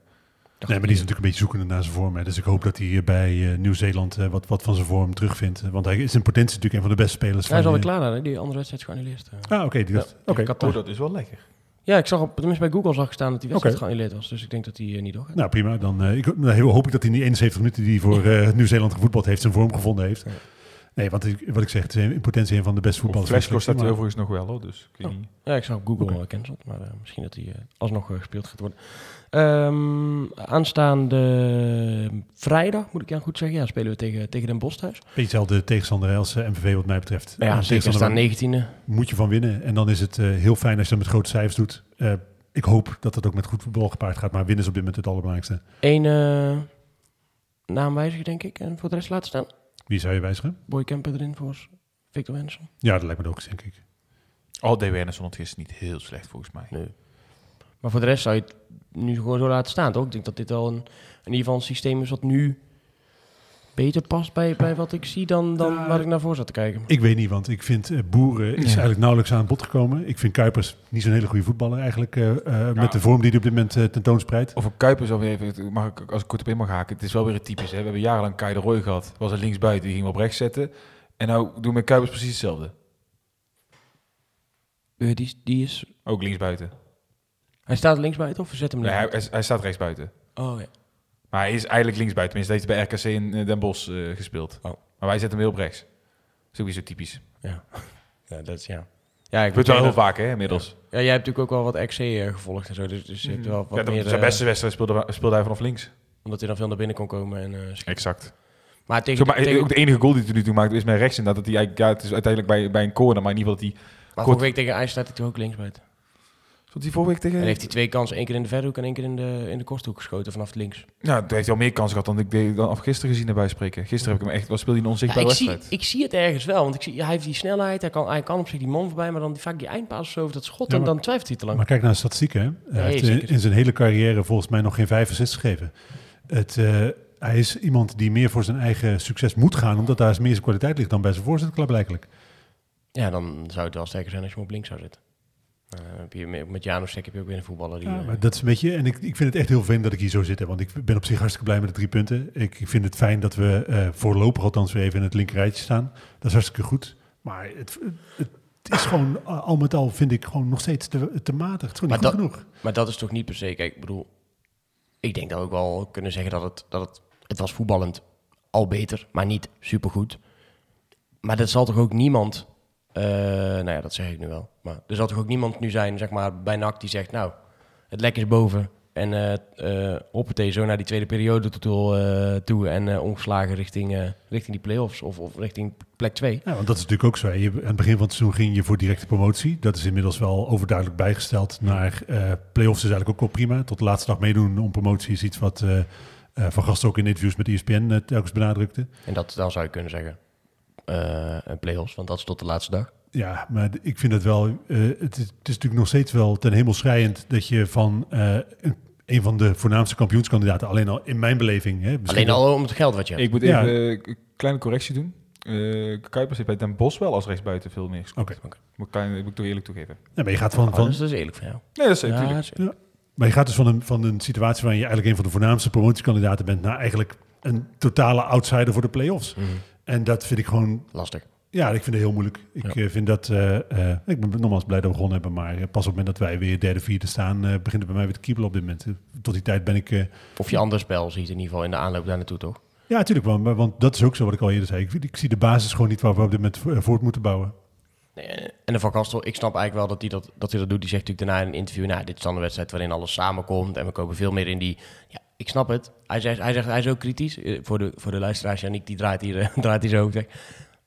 Nee, maar die is natuurlijk een beetje zoekende naar zijn vorm. Hè. Dus ik hoop dat hij eh, bij eh, Nieuw-Zeeland eh, wat, wat van zijn vorm terugvindt. Want hij is in potentie natuurlijk een van de beste spelers Hij is van... alweer klaar daar, hè? die andere wedstrijd is geannuleerd. Ah, oké. die dacht- Ja. Oh, dat is wel lekker. Ja, ik zag op, tenminste bij Google zag ik staan dat die wedstrijd geannuleerd was. Dus ik denk dat hij eh, niet doorgaat. Nou, prima. Dan eh, ik, nou, heel- hoop ik dat hij in die 71 minuten die hij voor eh, Nieuw-Zeeland gevoetbald heeft, zijn vorm gevonden heeft. Ja. Nee, want ik, wat ik zeg, het is in potentie een van de beste voetballers. Flashcore staat hij overigens nog wel, hoor. Dus ik weet Oh. niet. Ja, ik zag op Google okay. cancelled, maar eh, misschien dat hij eh, alsnog eh, gespeeld gaat worden. Ehm, aanstaande vrijdag, moet ik ja goed zeggen, ja, spelen we tegen, tegen Den Bosch thuis. Beetje dezelfde tegenstander als MVV wat mij betreft. Ja, zeker tegenstander staan waar- 19e. moet je van winnen. En dan is het eh, heel fijn als je dat met grote cijfers doet. Eh, ik hoop dat het ook met goed voetbal gepaard gaat. Maar winnen is op dit moment het allerbelangrijkste. Eén eh naam wijzigen, denk ik. En voor de rest laten staan. Wie zou je wijzigen? Boy Kemper erin voor Victor Wenson. Ja, dat lijkt me ook, denk ik. Al deed Werner stond gisteren niet heel slecht, volgens mij. Nee. Maar voor de rest zou je het nu gewoon zo laten staan, toch? Ik denk dat dit al een, in ieder geval een systeem is wat nu beter past bij, bij wat ik zie dan, dan Ja. waar ik naar voor zat te kijken. Ik weet niet, want ik vind eh, Boeren is Ja. eigenlijk nauwelijks aan het bod gekomen. Ik vind Kuipers niet zo'n hele goede voetballer eigenlijk. eh, eh, Ja. Met de vorm die hij op dit moment tentoonspreidt. Over Kuipers alweer even, mag ik, als ik kort op in mag haken. Het is wel weer het typisch. Hè? We hebben jarenlang Kai de Roy gehad. Was er linksbuiten, die ging we op rechts zetten. En nou doen we met Kuipers precies hetzelfde. Die, die is... Ook linksbuiten. Hij staat linksbuiten of we zetten hem Nee, links? hij, hij- hij staat rechtsbuiten. Oh ja. Maar hij is eigenlijk linksbuiten. Tenminste, hij heeft bij RKC in eh, Den Bosch eh, gespeeld. Oh. Maar wij zetten hem weer op rechts. Sowieso typisch. Ja. ja, dat is ja. Ja, ik Gebeurt wel weet heel dat- vaak, hè, inmiddels. Ja, jij hebt natuurlijk ook wel wat XC eh, gevolgd en zo, dus, dus je hebt wel wat Ja, meer... zijn beste wedstrijd speelde, speelde hij vanaf links. Omdat hij dan veel naar binnen kon komen en... schieten. Exact. maar tegen, Zo, maar tegen, ook de enige goal die hij nu toe maakte is met rechts. En dat hij eigenlijk, ja, het is uiteindelijk bij, bij een corner. Maar in ieder geval dat hij... maar kort- week tegen IJs staat hij toch ook linksbuiten. Stond hij vorige week tegen... En heeft hij twee kansen, één keer in de verhoek en één keer in de, in de korthoek geschoten vanaf links. Ja, toen heeft hij al meer kansen gehad dan ik deed, dan af gisteren gezien erbij spreken. Gisteren heb ik hem echt... Wat speelde hij een Ja, onzichtbare ik, zie, wedstrijd? ik zie het ergens wel, want ik zie, hij heeft die snelheid, hij kan, hij kan op zich die man voorbij, maar dan vaak die eindpaas of zo, of dat schot, Ja, en dan twijfelt hij te lang. Maar kijk naar de statistieken. Hè. Hij heeft in, in zijn hele carrière volgens mij nog geen vijf assists gegeven. Het, eh, hij is iemand die meer voor zijn eigen succes moet gaan. Omdat daar meer zijn kwaliteit ligt dan bij zijn voorzetklap blijkelijk. Ja, dan zou het wel sterker zijn als je hem op links zou zetten. Eh, heb je, met heb je ook weer een voetballer die... Ja, eh, maar dat is een beetje, en ik, ik vind het echt heel vervelend dat ik hier zo zit. Hè, want ik ben op zich hartstikke blij met de drie punten. Ik, vind het fijn dat we eh, voorlopig althans weer even in het linkerrijtje staan. Dat is hartstikke goed. Maar het, het, het is gewoon, al met al vind ik gewoon nog steeds te, te matig. Het is gewoon niet Maar goed genoeg. Maar dat is toch niet per se, kijk, ik bedoel... ik denk dat we ook wel kunnen zeggen dat het, dat het, het was voetballend al beter, maar niet supergoed. Maar er zal toch ook niemand, eh, nou ja, dat zeg ik nu wel. Maar er zal toch ook niemand nu zijn, zeg maar, bij NAC die zegt, nou, het lek is boven. En eh eh hoppatee, zo naar die tweede periode toe, toe en omgeslagen richting, richting die play-offs of, of richting plek 2. Ja, want dat is natuurlijk ook zo. Je, aan het begin van het seizoen ging je voor directe promotie. Dat is inmiddels wel overduidelijk bijgesteld naar play-offs is eigenlijk ook wel prima. Tot de laatste dag meedoen om promotie is iets wat Van Gasten ook in interviews met ESPN telkens benadrukte. En dat, dan zou je kunnen zeggen, eh een play-offs, want dat is tot de laatste dag. Ja, maar ik vind het wel. eh, het, is, het is natuurlijk nog steeds wel ten hemel schrijend dat je van eh, een, een van de voornaamste kampioenskandidaten, alleen al in mijn beleving. Hè, Alleen al om het geld wat je hebt. Ik moet Ja. even eh, een kleine correctie doen. Eh Kuipers heeft bij Den Bosch wel als rechtsbuiten veel meer gescoord. Oké. Moet, ik klein, moet ik toch eerlijk toegeven. Ja, maar je gaat van, Oh, van, dus dat is eerlijk van jou. Nee, dat is Ja, zeker. Maar je gaat dus van een, van een situatie waarin je eigenlijk een van de voornaamste promotiekandidaten bent, naar eigenlijk een totale outsider voor de play-offs. Mhm. En dat vind ik gewoon, Lastig. ja, ik vind het heel moeilijk. Ik Ja. eh, vind dat, eh, eh, ik ben nogmaals blij dat we gewonnen hebben, maar pas op het moment dat wij weer derde, vierde staan, begint het bij mij weer te kiepelen op dit moment. Tot die tijd ben ik, Of je ander spel ziet in ieder geval in de aanloop daar naartoe, toch? ja, natuurlijk, want, maar- want dat is ook zo wat ik al eerder zei. Ik, ik zie de basis gewoon niet waar we op dit moment vo- voort moeten bouwen. Nee, en de Van Gastel, ik snap eigenlijk wel dat hij dat, dat, hij dat doet. Die zegt natuurlijk daarna in een interview, nou, dit is dan een wedstrijd waarin alles samenkomt en we komen veel meer in die... Ja, ik snap het. Hij zegt, hij, zegt, hij is ook kritisch. Eh, Voor de, voor de luisteraars, Janiek, die draait hier, eh, draait hier zo over.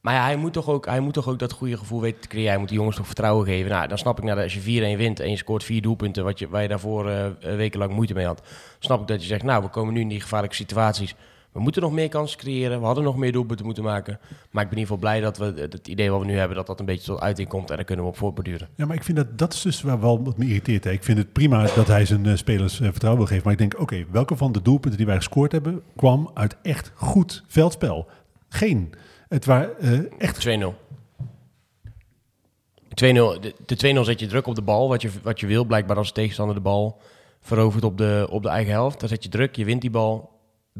Maar ja, hij moet, toch ook, hij moet toch ook dat goede gevoel weten te creëren. Hij moet die jongens toch vertrouwen geven. Nou, dan snap ik, nou, dat als je 4-1 wint en je scoort vier doelpunten... Wat je, waar je daarvoor eh, wekenlang moeite mee had... snap ik dat je zegt, nou, we komen nu in die gevaarlijke situaties... We moeten nog meer kansen creëren. We hadden nog meer doelpunten moeten maken. Maar ik ben in ieder geval blij dat we het idee wat we nu hebben, dat dat een beetje tot uiting komt. En daar kunnen we op voortborduren. Ja, maar ik vind dat dat is dus waar wel wat me irriteert. Hè. Ik vind het prima dat hij zijn eh, spelers eh, vertrouwen wil geven. Maar ik denk, oké, welke van de doelpunten die wij gescoord hebben, kwam uit echt goed veldspel? Geen. Het waren eh, echt 2-0. 2-0. De, de 2-0 zet je druk op de bal, wat je, wat je wil. Blijkbaar als de tegenstander de bal verovert op de, op de eigen helft. Dan zet je druk, je wint die bal.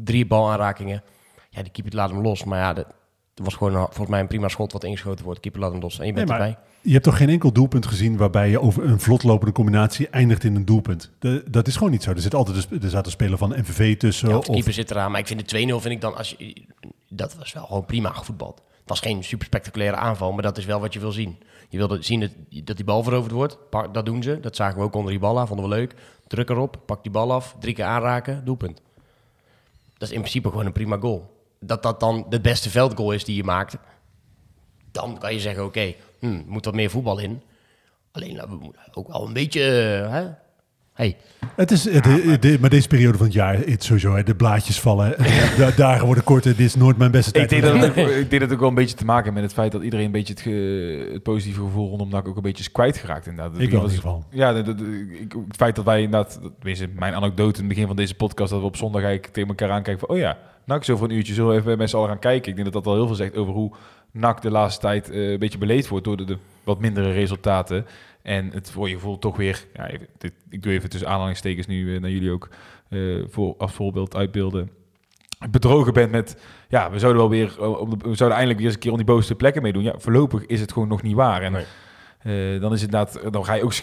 Drie balaanrakingen. Ja, die keeper laat hem los. Maar ja, dat, was gewoon een- volgens mij een prima schot wat ingeschoten wordt. Keeper laat hem los en je bent Nee, erbij. Je hebt toch geen enkel doelpunt gezien waarbij je over een vlotlopende combinatie eindigt in een doelpunt? De- dat is gewoon niet zo. Er zit altijd een, er zat een speler van MVV tussen. Ja, of de of, keeper zit eraan. Maar ik vind de 2-0 vind ik dan... Als je, dat was wel gewoon prima gevoetbald. Het was geen super spectaculaire aanval, maar dat is wel wat je wil zien. Je wil zien dat, dat die bal veroverd wordt. Dat doen ze. Dat zagen we ook onder die bal aan. Vonden we leuk. Druk erop, pak die bal af, drie keer aanraken, doelpunt. Dat is in principe gewoon een prima goal. Dat dat dan de beste veldgoal is die je maakt, dan kan je zeggen, oké, hm, moet wat meer voetbal in. Alleen, nou, ook wel een beetje... eh, hè? Hey, Het is, het- de- de- maar deze periode van het jaar, het is sowieso, hè, de blaadjes vallen, de dagen worden korter. Dit is nooit mijn beste tijd. Ik denk, van dat ook, ik denk dat het ook wel een beetje te maken heeft met het feit dat iedereen een beetje het, ge- het positieve gevoel rondom NAC ook een beetje is kwijtgeraakt inderdaad. Dat Ik wel in ieder geval. Ja, de- de- de- ik- het feit dat wij inderdaad, dat- mijn anekdote in het begin van deze podcast, dat we op zondag eigenlijk tegen elkaar aankijken van, oh ja, NAC zo voor een uurtje, zullen we even met z'n allen gaan kijken. Ik denk dat dat al heel veel zegt over hoe NAC de laatste tijd eh, een beetje beleefd wordt door de, de wat mindere resultaten. En het voor je gevoel toch weer, ja, dit, ik doe even tussen aanhalingstekens nu eh, naar jullie ook eh, voor, als voorbeeld uitbeelden. Bedrogen bent met, ja, we zouden wel weer, eh, we zouden eindelijk weer eens een keer om die bovenste plekken meedoen. Ja, voorlopig is het gewoon nog niet waar. En Nee. dan is het inderdaad, dan ga je ook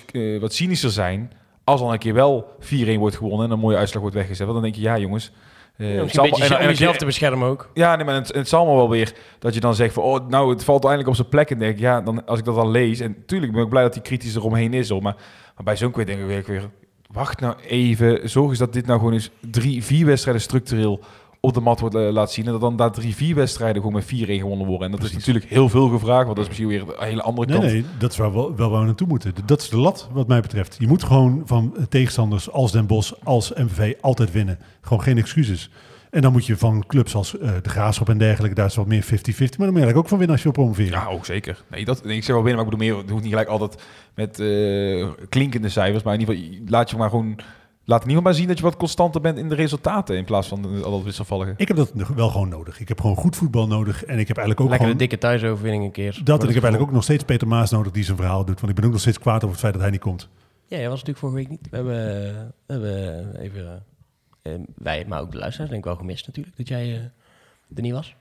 wat cynischer zijn als dan een keer wel 4-1 wordt gewonnen en een mooie uitslag wordt weggezet. Want dan denk je, ja jongens. Eh, Ja, het misschien zal en- jezelf te beschermen ook. ja, nee, maar het, het zal me wel weer dat je dan zegt van, oh, nou, het valt eindelijk op zijn plek. En denk ik, ja, dan, als ik dat dan lees, en natuurlijk ben ik blij dat die kritisch eromheen is, hoor, maar, maar bij zo'n kwijt denk ik weer, weer, wacht nou even, zorg eens dat dit nou gewoon eens drie, vier wedstrijden structureel op de mat wordt eh, laten zien. En dat dan daar drie, vier wedstrijden gewoon met 4-1 gewonnen worden. En dat Precies. is natuurlijk heel veel gevraagd, want dat is misschien weer een hele andere Nee, kant. nee, dat is waar we wel waar we naartoe moeten. Dat is de lat, wat mij betreft. Je moet gewoon van tegenstanders als Den Bosch, als MVV altijd winnen. Gewoon geen excuses. En dan moet je van clubs als eh, de Graafschap en dergelijke, daar is wat meer 50-50. Maar dan je eigenlijk ook van winnen als je wil promoveren. Ja, ook zeker. Nee, dat, nee, ik zeg wel binnen, maar ik bedoel meer, het hoeft niet gelijk altijd met eh, klinkende cijfers, maar in ieder geval, laat je maar gewoon, laat in ieder geval maar zien dat je wat constanter bent in de resultaten, in plaats van eh, al dat wisselvallige. Ik heb dat wel gewoon nodig. Ik heb gewoon goed voetbal nodig. En ik heb eigenlijk ook Lekker een dikke thuisoverwinning een keer. Dat en ik heb eigenlijk ook nog steeds Peter Maas nodig die zijn verhaal doet. Want ik ben ook nog steeds kwaad over het feit dat hij niet komt. Ja, jij was natuurlijk vorige week niet. We hebben, we hebben even, eh, wij, maar ook de luisteraars, denk ik wel gemist natuurlijk, dat jij eh, er niet was.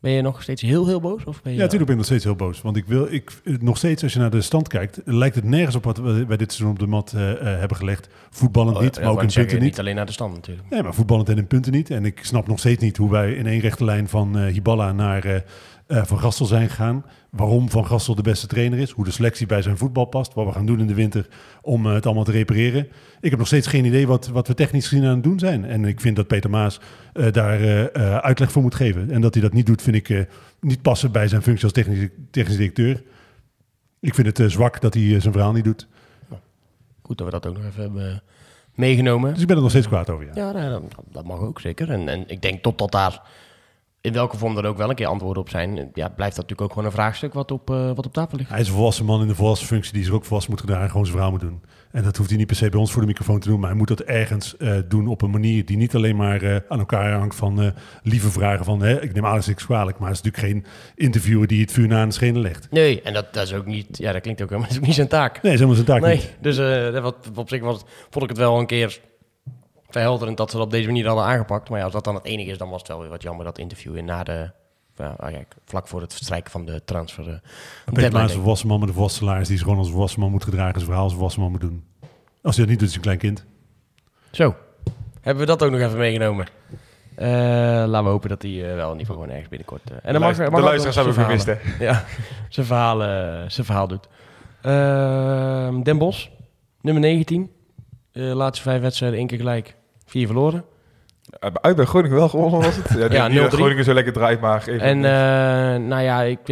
Ben je nog steeds heel, heel boos? Of ben je Ja, natuurlijk ben ik nog steeds heel boos. Want ik wil, ik, eh, nog steeds, als je naar de stand kijkt, lijkt het nergens op wat we bij dit seizoen op de mat eh, eh, hebben gelegd. Voetballend Oh, niet, ja, maar ook wou in punten niet. Niet alleen naar de stand natuurlijk. Nee, maar voetballend en in punten niet. En ik snap nog steeds niet hoe wij in één rechte lijn van eh, Hiballa naar eh, eh, Van Gastel zijn gegaan. Waarom Van Gastel de beste trainer is. Hoe de selectie bij zijn voetbal past. Wat we gaan doen in de winter om eh, het allemaal te repareren. Ik heb nog steeds geen idee wat, wat we technisch gezien aan het doen zijn. En ik vind dat Peter Maas eh, daar uitleg voor moet geven. En dat hij dat niet doet, vind ik niet passen bij zijn functie als technisch, technisch directeur. Ik vind het zwak dat hij zijn verhaal niet doet. Goed dat we dat ook nog even hebben meegenomen. Dus ik ben er nog steeds kwaad over. Ja. Ja, nou, dat, dat mag ook zeker. En, en ik denk totdat daar in welke vorm er ook wel een keer antwoorden op zijn, ja, blijft dat natuurlijk ook gewoon een vraagstuk wat op, eh, wat op tafel ligt. Hij is een volwassen man in de volwassen functie die zich ook volwassen moet gedragen en gewoon zijn verhaal moet doen. En dat hoeft hij niet per se bij ons voor de microfoon te doen, maar hij moet dat ergens eh, doen op een manier die niet alleen maar eh, aan elkaar hangt van lieve vragen van hè, ik neem alles niks kwalijk, maar het is natuurlijk geen interviewer die het vuur na aan de schenen legt. Nee, en dat, dat is ook niet, ja, dat klinkt ook helemaal dat is ook niet zijn taak. Nee, is helemaal zijn taak Nee, niet. dus dat wat, op zich was, vond ik het wel een keer verhelderend dat ze dat op deze manier hadden aangepakt. Maar ja, als dat dan het enige is, dan was het wel weer wat jammer dat interview in na de, ja, ah, kijk, vlak voor het verstrijken van de transfer. eh, Peter is een met een volwassen salaris die zich gewoon als volwassen man moet gedragen en zijn verhaal als volwassen man moet doen. Als hij dat niet doet, is hij een klein kind. Zo, hebben we dat ook nog even meegenomen. Eh, laten we hopen dat hij eh, wel in ieder geval gewoon ergens binnenkort... eh, en dan mag, de mag luisteraars hebben we gemist, hè? Ja, zijn verhaal, zijn verhaal doet. Ehm, Den Bos, nummer 19. Eh, laatste vijf wedstrijden, één keer gelijk. Vier verloren. Eh, Uit bij Groningen wel gewonnen was het. Ja, Ja, niet dat 0-3. Groningen zo lekker draait, maar even... En eh, nou ja, ik, eh,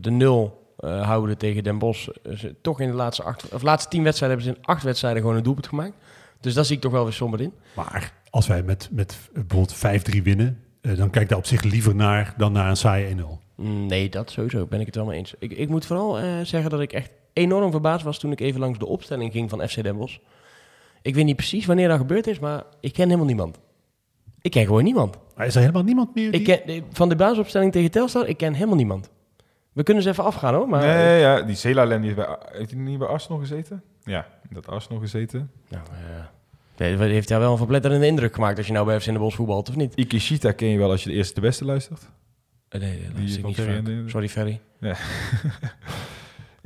de nul eh, houden tegen Den Bosch. eh, ze- toch in de laatste, acht, of laatste tien wedstrijden hebben ze in acht wedstrijden gewoon een doelpunt gemaakt. Dus daar zie ik toch wel weer somber in. Maar als wij met, met bijvoorbeeld 5-3 winnen, eh, dan kijk daar op zich liever naar dan naar een saaie 1-0. Mm, Nee, dat sowieso. Ben ik het wel mee eens. Ik, ik moet vooral eh, zeggen dat ik echt enorm verbaasd was toen ik even langs de opstelling ging van FC Den Bosch. Ik weet niet precies wanneer dat gebeurd is, maar ik ken helemaal niemand. Ik ken gewoon niemand. Maar is er helemaal niemand meer die... Ik ken, eh, van de basisopstelling tegen Telstar, ik ken helemaal niemand. We kunnen ze even afgaan hoor, maar... Nee, ja, die Celalem die heeft, bij, heeft hij niet bij Arsenal gezeten? Ja, dat Arsenal gezeten. Nou, eh, nee, heeft hij wel een verpletterende indruk gemaakt als je nou bij FC in de Bos voetbalt, of niet? Ikishita ken je wel als je de eerste de beste luistert. Eh, nee, dat is niet Ferry Sorry, Ferry. Ja,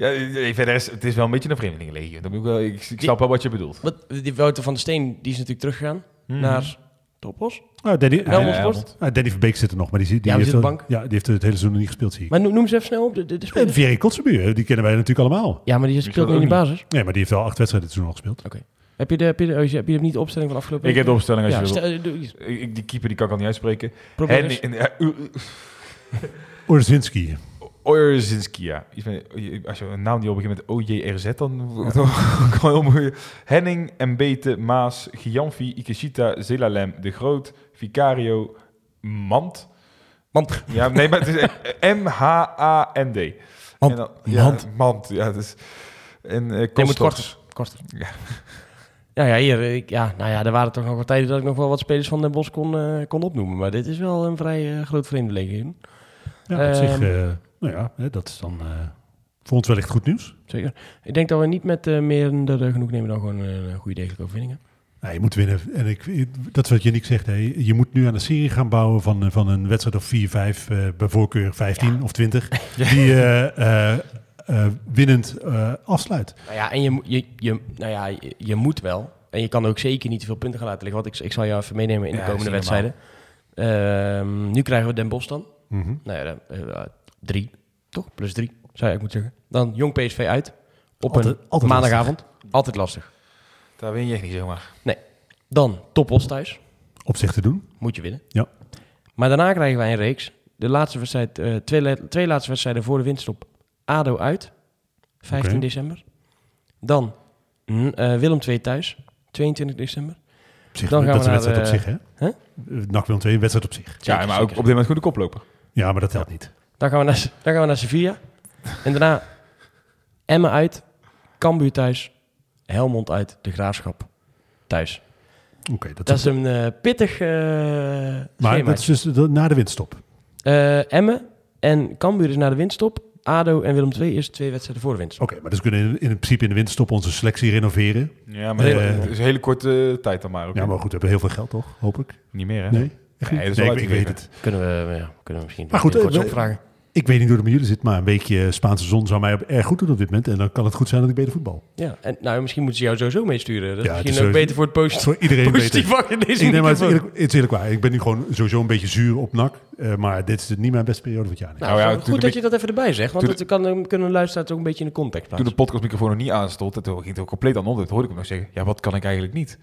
eh, verder is het is wel een beetje een vreemdelingenlegio. Dat moet ik, wel, ik, ik snap wel wat je bedoelt. Wat, die Wouter van der Steen, die is natuurlijk teruggegaan Mhm. naar Topos. Oh, Danny, ja. Ah, Danny Verbeek zit er nog, maar die, die, Ja, die heeft, de bank. ja, die heeft het hele seizoen nog niet gespeeld, zie ik. Maar noem, noem ze even snel op, de, de, de Kotzebuur, die kennen wij natuurlijk allemaal. Ja, maar die speelt nu in de basis. Nee, maar die heeft wel acht wedstrijden dit seizoen al gespeeld. Heb je, de, heb, je de, oh, heb je niet de opstelling van afgelopen Ik heb de opstelling als ja, je wil. stel- doe eens. Ik- Die keeper die kan ik al niet uitspreken. Probeer eens. Ja, U- U- Orzinski. Ojerzinski, ja. Iets van- Als je een naam die al begint met OJRZ, dan wordt het ook wel heel moeilijk. Henning, Mbete, Maas, Gianfi, Ikeshita, Zelalem, De Groot, Vicario, Mand. Mand. Ja, nee, maar het is M-H-A-N-D. Mand. En dan- ja, Mand. Mand, ja. Dus, en uh, Nee, moet korter. korter. Ja. Ja, ja, hier, ik, ja, nou ja, er waren toch nog wat tijden dat ik nog wel wat spelers van Den Bosch kon, eh, kon opnoemen. Maar dit is wel een vrij eh, groot vreemdeling. Ja, op zich, Ehm. eh, nou ja, dat is dan eh, voor ons wellicht goed nieuws. Zeker. Ik denk dat we niet met eh meer genoeg nemen dan gewoon een goede degelijke overwinning. Ja, je moet winnen. En ik, dat is wat Yannick zegt. Hè. Je moet nu aan een serie gaan bouwen van, eh, van een wedstrijd of 4, 5, eh bij voorkeur 15 of 20. Die eh, eh, eh, winnend eh, afsluit. Nou ja, en je, je, je, nou ja, je, je moet wel. En je kan ook zeker niet te veel punten gaan laten liggen. Want ik, ik zal jou even meenemen in de Ja, komende wedstrijden. Ehm, nu krijgen we Den Bosch dan. Mhm. Nou ja, dan, eh, drie, toch? Plus drie, zou je eigenlijk moeten zeggen. Dan Jong PSV uit. Op Altijd- een altijd maandagavond. Altijd lastig. Daar win je echt niet zomaar. Dan Topos thuis. Op zich te doen. Moet je winnen. Ja. Maar daarna krijgen wij een reeks. De laatste wedstrijd, eh, twee, laatste wedstrijden voor de winststop. ADO uit. 15 Oké. december. Dan mm, eh, Willem II thuis. 22 december. Op zich Dan gaan dat is we een wedstrijd op zich, hè? Huh? Eh, NAC Willem II, een wedstrijd op zich. Ja, Zeker, maar ook op dit moment goede koploper. Ja, maar dat telt niet. Dan gaan we naar, dan gaan we naar Sevilla. en daarna Emmen uit. Cambuur thuis. Helmond uit. De Graafschap thuis. Oké, dat, Dat is een eh, pittig eh Maar dat is dus de- na de winststop. Eh, Emmen en Cambuur is naar de winststop. ADO en Willem II is twee wedstrijden voor de winststop. Oké, maar dus kunnen in, in principe in de winterstop onze selectie renoveren. Ja, maar het is een hele korte tijd dan maar ook. Ja, maar goed, we hebben heel veel geld toch, hoop ik. Niet meer, hè? Nee? Nee, wel ik, ik weet het. Kunnen we, ja, kunnen we misschien Maar goed, binnenkort eh, opvragen. Ik weet niet hoe het met jullie zit, maar een weekje Spaanse zon zou mij erg goed doen op dit moment. En dan kan het goed zijn dat ik beter voetbal. Ja, en nou, misschien moeten ze jou sowieso meesturen. Dat is Ja, misschien is ook beter voor het posit- Voor iedereen positief beter. vak in deze Ik neem maar het is, eerlijk, het is eerlijk waar. Ik ben nu gewoon sowieso een beetje zuur op nak. eh, maar dit is niet mijn beste periode van het jaar. nee. Nou, Nou ja, toen goed dat je dat even erbij zegt, want toen dat kan, dan kunnen luisteraars ook een beetje in de context Toen plaatsen. de podcastmicrofoon nog niet aanstond, en toen ging het ook compleet aan onder. Toen hoorde ik hem nog zeggen, ja, wat kan ik eigenlijk niet?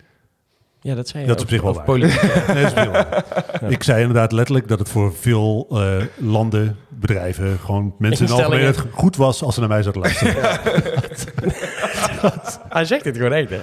Ja, dat zei je Dat is op zich wel waar. politiek. Nee, dat is waar. Ik zei inderdaad letterlijk dat het voor veel eh, landen, bedrijven, gewoon mensen in de algemeenheid goed was als ze naar mij zouden luisteren. Hij zegt dit gewoon echt, hè?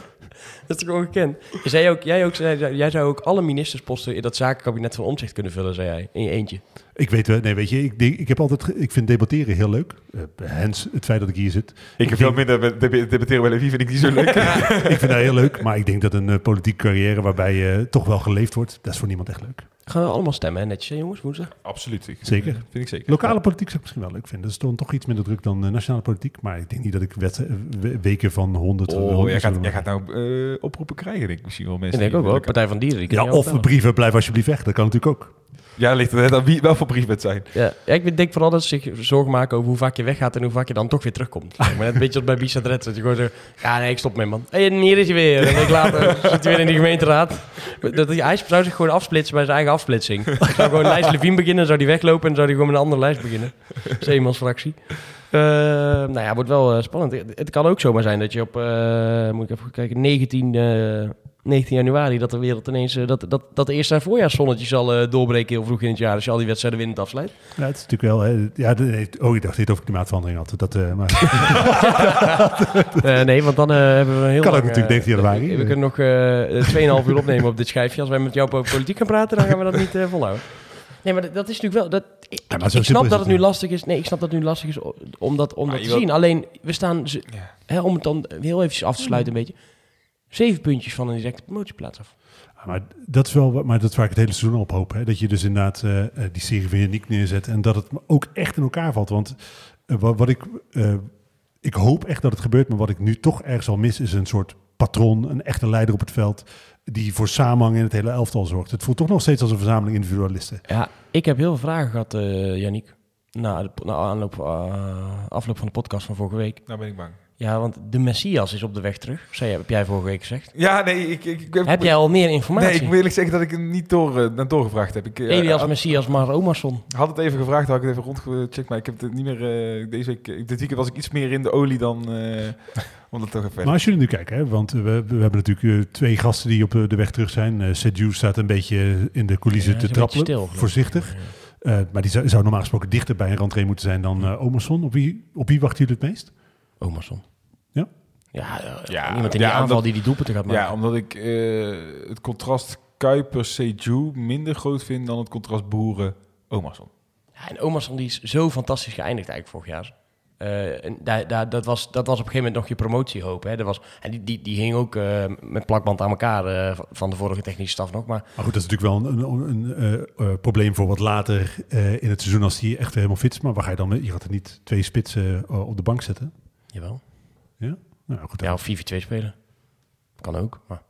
Dat is toch ongekend? Jij, ook, jij, ook, zei- jij zou ook alle ministersposten in dat zakenkabinet van Omzicht kunnen vullen, zei jij. In je eentje. Ik weet wel, nee, weet je, ik, denk- ik heb altijd, ik vind debatteren heel leuk. Eh, hens het feit dat ik hier zit. Ik heb veel minder met debatteren bij Levi, vind ik niet zo leuk. ik vind dat heel leuk, maar ik denk dat een eh, politieke carrière waarbij je toch wel geleefd wordt, dat is voor niemand echt leuk. Gaan we allemaal stemmen, hè? Netjes, hè, jongens? Woensdag? Absoluut. Ik- Zeker. Vind ik zeker. Lokale politiek zou ik misschien wel leuk vinden. Dat is dan toch iets minder druk dan eh, nationale politiek. Maar ik denk niet dat ik wet- eh, we- weken van 100... Oh, 100 jij gaat, jij gaat nou eh, oproepen krijgen, denk ik. Misschien wel mensen. Ik denk ook wel. Partij van Dieren. Die Ja, of brieven, blijf alsjeblieft weg. Dat kan natuurlijk ook. Ja, ligt er net aan wie, wel voor brief het zijn. Ja, ik denk vooral dat ze zich zorgen maken over hoe vaak je weggaat en hoe vaak je dan toch weer terugkomt. Maar net een beetje als bij Bisa Dred, dat je gewoon zo... Ja, nee, ik stop mee, man. En hier is hij weer. En week later zit hij weer in die gemeenteraad. Dat, hij hij zou zich gewoon afsplitsen bij zijn eigen afsplitsing. Zou gewoon lijst Levine beginnen, zou die weglopen en zou hij gewoon met een andere lijst beginnen. Zeemansfractie. Eh nou ja, wordt wel eh, spannend. Het, kan ook zomaar zijn dat je op, eh, moet ik even kijken, 19, eh, 19 januari, dat de wereld ineens, eh, dat, dat, dat de eerste voorjaarszonnetje zal eh, doorbreken heel vroeg in het jaar. Als je al die wedstrijden winnend afsluit. Ja, het is natuurlijk wel... Hè, ja, oh, ik dacht dit over klimaatverandering had. Dat, eh, maar, Eh, nee, want dan eh, hebben we een heel Kan ook lang, natuurlijk eh, 19 januari. We, we kunnen nog eh 2,5 uur opnemen op dit schijfje. Als wij met jou over politiek gaan praten, dan gaan we dat niet volhouden. Nee, maar dat, dat is natuurlijk wel... Dat, ik, Ja, maar ik zo simpel snap dat het het nu niet. lastig is. Nee, ik snap dat het nu lastig is om dat, om dat te zien. Alleen, we staan... ze- Ja. Hè, om het dan heel even af te sluiten een beetje. Zeven puntjes van een directe promotieplaats af. Ja, maar dat is wel, maar dat is waar ik het hele seizoen op hoop. Hè? Dat je dus inderdaad eh, eh, die serie van Yannick neerzet en dat het ook echt in elkaar valt. Want eh, wat, wat ik, eh, ik hoop echt dat het gebeurt, maar wat ik nu toch ergens al mis is een soort patroon, een echte leider op het veld die voor samenhang in het hele elftal zorgt. Het voelt toch nog steeds als een verzameling individualisten. Ja, ik heb heel veel vragen gehad, eh Yannick. Na, de, na aanloop, afloop van de podcast van vorige week. Nou ben ik bang. Ja, want de Messias is op de weg terug. Zei, heb jij vorige week gezegd. Ja, nee, ik... ik, ik Heb jij al meer informatie? Nee, ik moet eerlijk zeggen dat ik hem niet door, eh, naar doorgevraagd heb. Ik eh, Elias had, Messias, maar Omarsson. had het even gevraagd, had ik het even rondgecheckt, maar ik heb het niet meer... eh, deze week, dit weekend was ik iets meer in de olie dan... eh, om dat toch even... Maar als jullie nu kijken, hè, want we, we hebben natuurlijk twee gasten die op de weg terug zijn. Eh Seju staat een beetje in de coulissen Ja, te trappelen, stil, voorzichtig. Eh, maar die zou, zou normaal gesproken dichter bij een rentree moeten zijn dan eh Omerson. Op wie, op wie wachten jullie het meest? Omarsson. Ja? Ja, ja, Ja, iemand in ja, die aanval omdat- die die doelpunten gaat maken. Ja, omdat ik eh, het contrast Kuiper-Seju minder groot vind dan het contrast Boeren-Omarsson. Ja, en Omarsson die is zo fantastisch geëindigd eigenlijk vorig jaar. Eh, en daar, daar, dat, was, dat was op een gegeven moment nog je promotiehoop. Hè. Dat was, en die, die, die hing ook eh, met plakband aan elkaar eh, van de vorige technische staf nog. Maar Maar goed, dat is natuurlijk wel een, een, een eh, eh, probleem voor wat later eh, in het seizoen als hij echt helemaal fit is. Maar waar ga je dan mee? Je gaat er niet twee spitsen op de bank zetten. Jawel. Nou, goed, Ja, of 4-4-2 spelen. Kan ook. Maar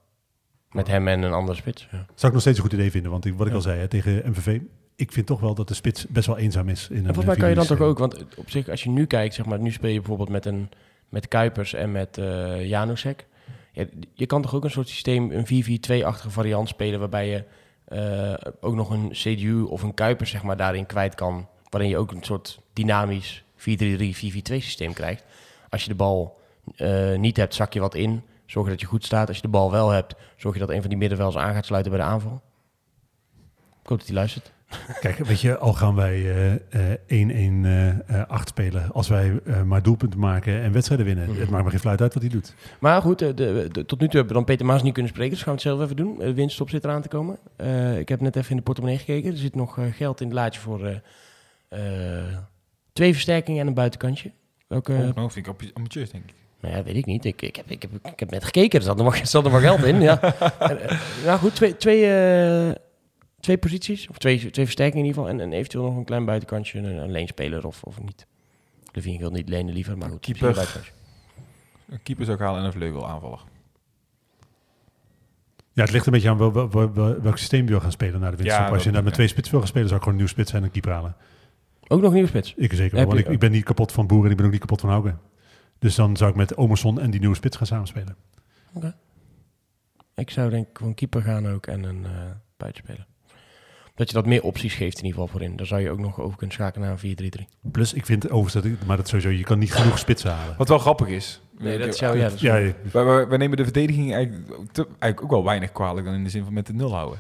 met hem en een andere spits. Ja. zou ik nog steeds een goed idee vinden. Want ik, wat ik Ja. al zei hè, tegen MVV, ik vind toch wel dat de spits best wel eenzaam is. In een, En volgens mij kan je dan toch ook, want op zich, als je nu kijkt, zeg maar, nu speel je bijvoorbeeld met, een, met Kuipers en met eh Janusek. Ja, je kan toch ook een soort systeem, een 4-4-2-achtige variant spelen, waarbij je eh, ook nog een CDU of een Kuipers zeg maar, daarin kwijt kan. Waarin je ook een soort dynamisch 4-3-3, 4-4-2 systeem krijgt. Als je de bal eh, niet hebt, zak je wat in. Zorg dat je goed staat. Als je de bal wel hebt, zorg je dat een van die middenvelders aan gaat sluiten bij de aanval. Ik hoop dat hij luistert. Kijk, weet je, al gaan wij eh, eh, 1-1 eh, 8 spelen. Als wij maar doelpunten maken en wedstrijden winnen. Mhm. Het maakt me geen fluit uit wat hij doet. Maar goed, de, tot nu toe hebben we dan Peter Maas niet kunnen spreken. Dus gaan we het zelf even doen. De winststop zit eraan te komen. Ik heb net even in de portemonnee gekeken. Er zit nog geld in het laadje voor twee versterkingen en een buitenkantje. Welke, Oh, nou, vind ik ambi- ambitieus, denk ik. nou ja, weet ik niet. Ik, ik, heb, ik, heb, ik heb net gekeken. Er zat er maar, er zat er maar geld in. Ja. En, eh, nou goed, twee, twee, eh, twee posities. Of twee, twee versterkingen in ieder geval. En, en eventueel nog een klein buitenkantje. Een, een leenspeler of, of niet. Levine wil niet lenen liever, maar goed. Keeper. een keeper zou ik halen en een vleugel aanvaller. Ja, het ligt een beetje aan wel, wel- wel- wel- welk systeem je wil gaan spelen naar de winterstop. Ja, Als je dat- daar met twee spits wil gaan spelen, zou ik gewoon een nieuw spits en een keeper halen. Ook nog nieuwe spits. Ik zeker wel, want ik, ik ben niet kapot van Boeren en ik ben ook niet kapot van Haugen. Dus dan zou ik met Omerson en die nieuwe spits gaan samenspelen. Ik zou denk ik voor een keeper gaan ook en een eh buitenspeler. Dat je dat meer opties geeft in ieder geval voorin. Daar zou je ook nog over kunnen schakelen naar een 4-3-3. Plus, ik vind ik- maar dat sowieso, je kan niet genoeg spitsen halen. Wat wel grappig is. Nee, dat zou ja, dat is- Ja, Wij, wij- wij nemen de verdediging eigenlijk, te- eigenlijk ook wel weinig kwalijk dan in de zin van met de nul houden.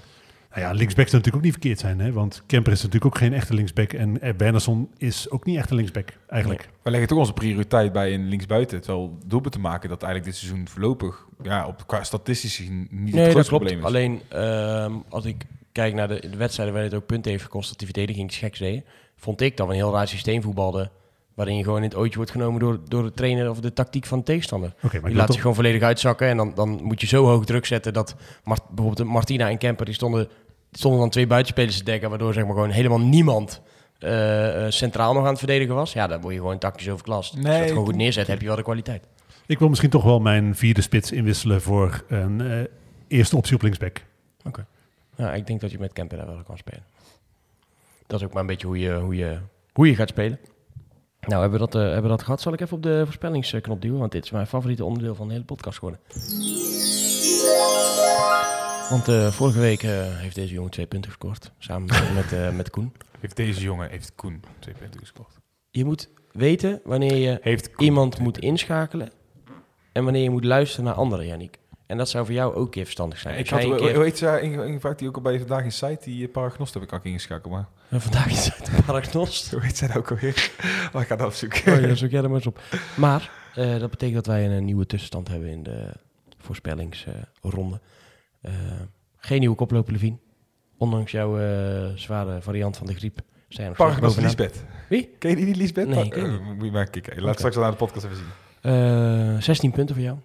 Nou ja, linksback zou natuurlijk ook niet verkeerd zijn. Hè? Want Kemper is natuurlijk ook geen echte linksback. En Wernersson is ook niet echt een linksback, eigenlijk. We leggen toch onze prioriteit bij een linksbuiten. Terwijl doelpunt te maken dat eigenlijk dit seizoen voorlopig ja, op, qua statistisch gezien niet het Nee, dat grootste klopt. probleem is. Alleen ehm, als ik kijk naar de, de wedstrijden waar het ook punten heeft gekost dat die verdediging geks deed, vond ik dat we een heel raar systeem voetbalden. Waarin je gewoon in het ootje wordt genomen door, door de trainer of de tactiek van de tegenstander. Oké, maar Die laat toch, zich gewoon volledig uitzakken. En dan, dan moet je zo hoog druk zetten dat Mart- bijvoorbeeld de Martina en Kemper, die stonden, die stonden dan twee buitenspelers te dekken. Waardoor zeg maar gewoon helemaal niemand eh, eh, centraal nog aan het verdedigen was. Ja, dan word je gewoon tactisch overklast. Als je Nee, het gewoon goed neerzet, heb je wel de kwaliteit. ik wil misschien toch wel mijn vierde spits inwisselen voor een eh, eerste optie op linksback. Ja, ik denk dat je met Kemper daar wel kan spelen. Dat is ook maar een beetje hoe je, hoe je, hoe je gaat spelen. Nou, hebben we, dat, eh, hebben we dat gehad? Zal ik even op de voorspellingsknop duwen? Want dit is mijn favoriete onderdeel van de hele podcast geworden. Want eh, vorige week eh, heeft deze jongen twee punten gescoord. Samen met, met, met Koen. Heeft deze jongen, heeft Koen twee punten gescoord. Je moet weten wanneer je Heeft Koen iemand moet inschakelen. En wanneer je moet luisteren naar anderen, Yannick. En dat zou voor jou ook een keer verstandig zijn. Ik had, keer- heet ze inge- ingevraagd die ook al bij vandaag in site, die eh, paragnost heb ik ook ingeschakeld, maar Eh, Vandaag is het paragnost. hoe heet zij nou ook alweer? Maar ik ga dat opzoeken. Oh ja, zoek jij er maar eens op. Maar eh, dat betekent dat wij een, eh, nieuwe tussenstand hebben in de voorspellingsronde. Eh, geen nieuwe koploper, Levine. Ondanks jouw eh, zware variant van de griep. Zijn Paragnost. Lisbeth. Wie? Ken je die niet, Lisbeth? Nee, Pa- ik ken die eh, moet je maar kijken. Laat straks wel naar de podcast even zien. Eh, 16 punten voor jou.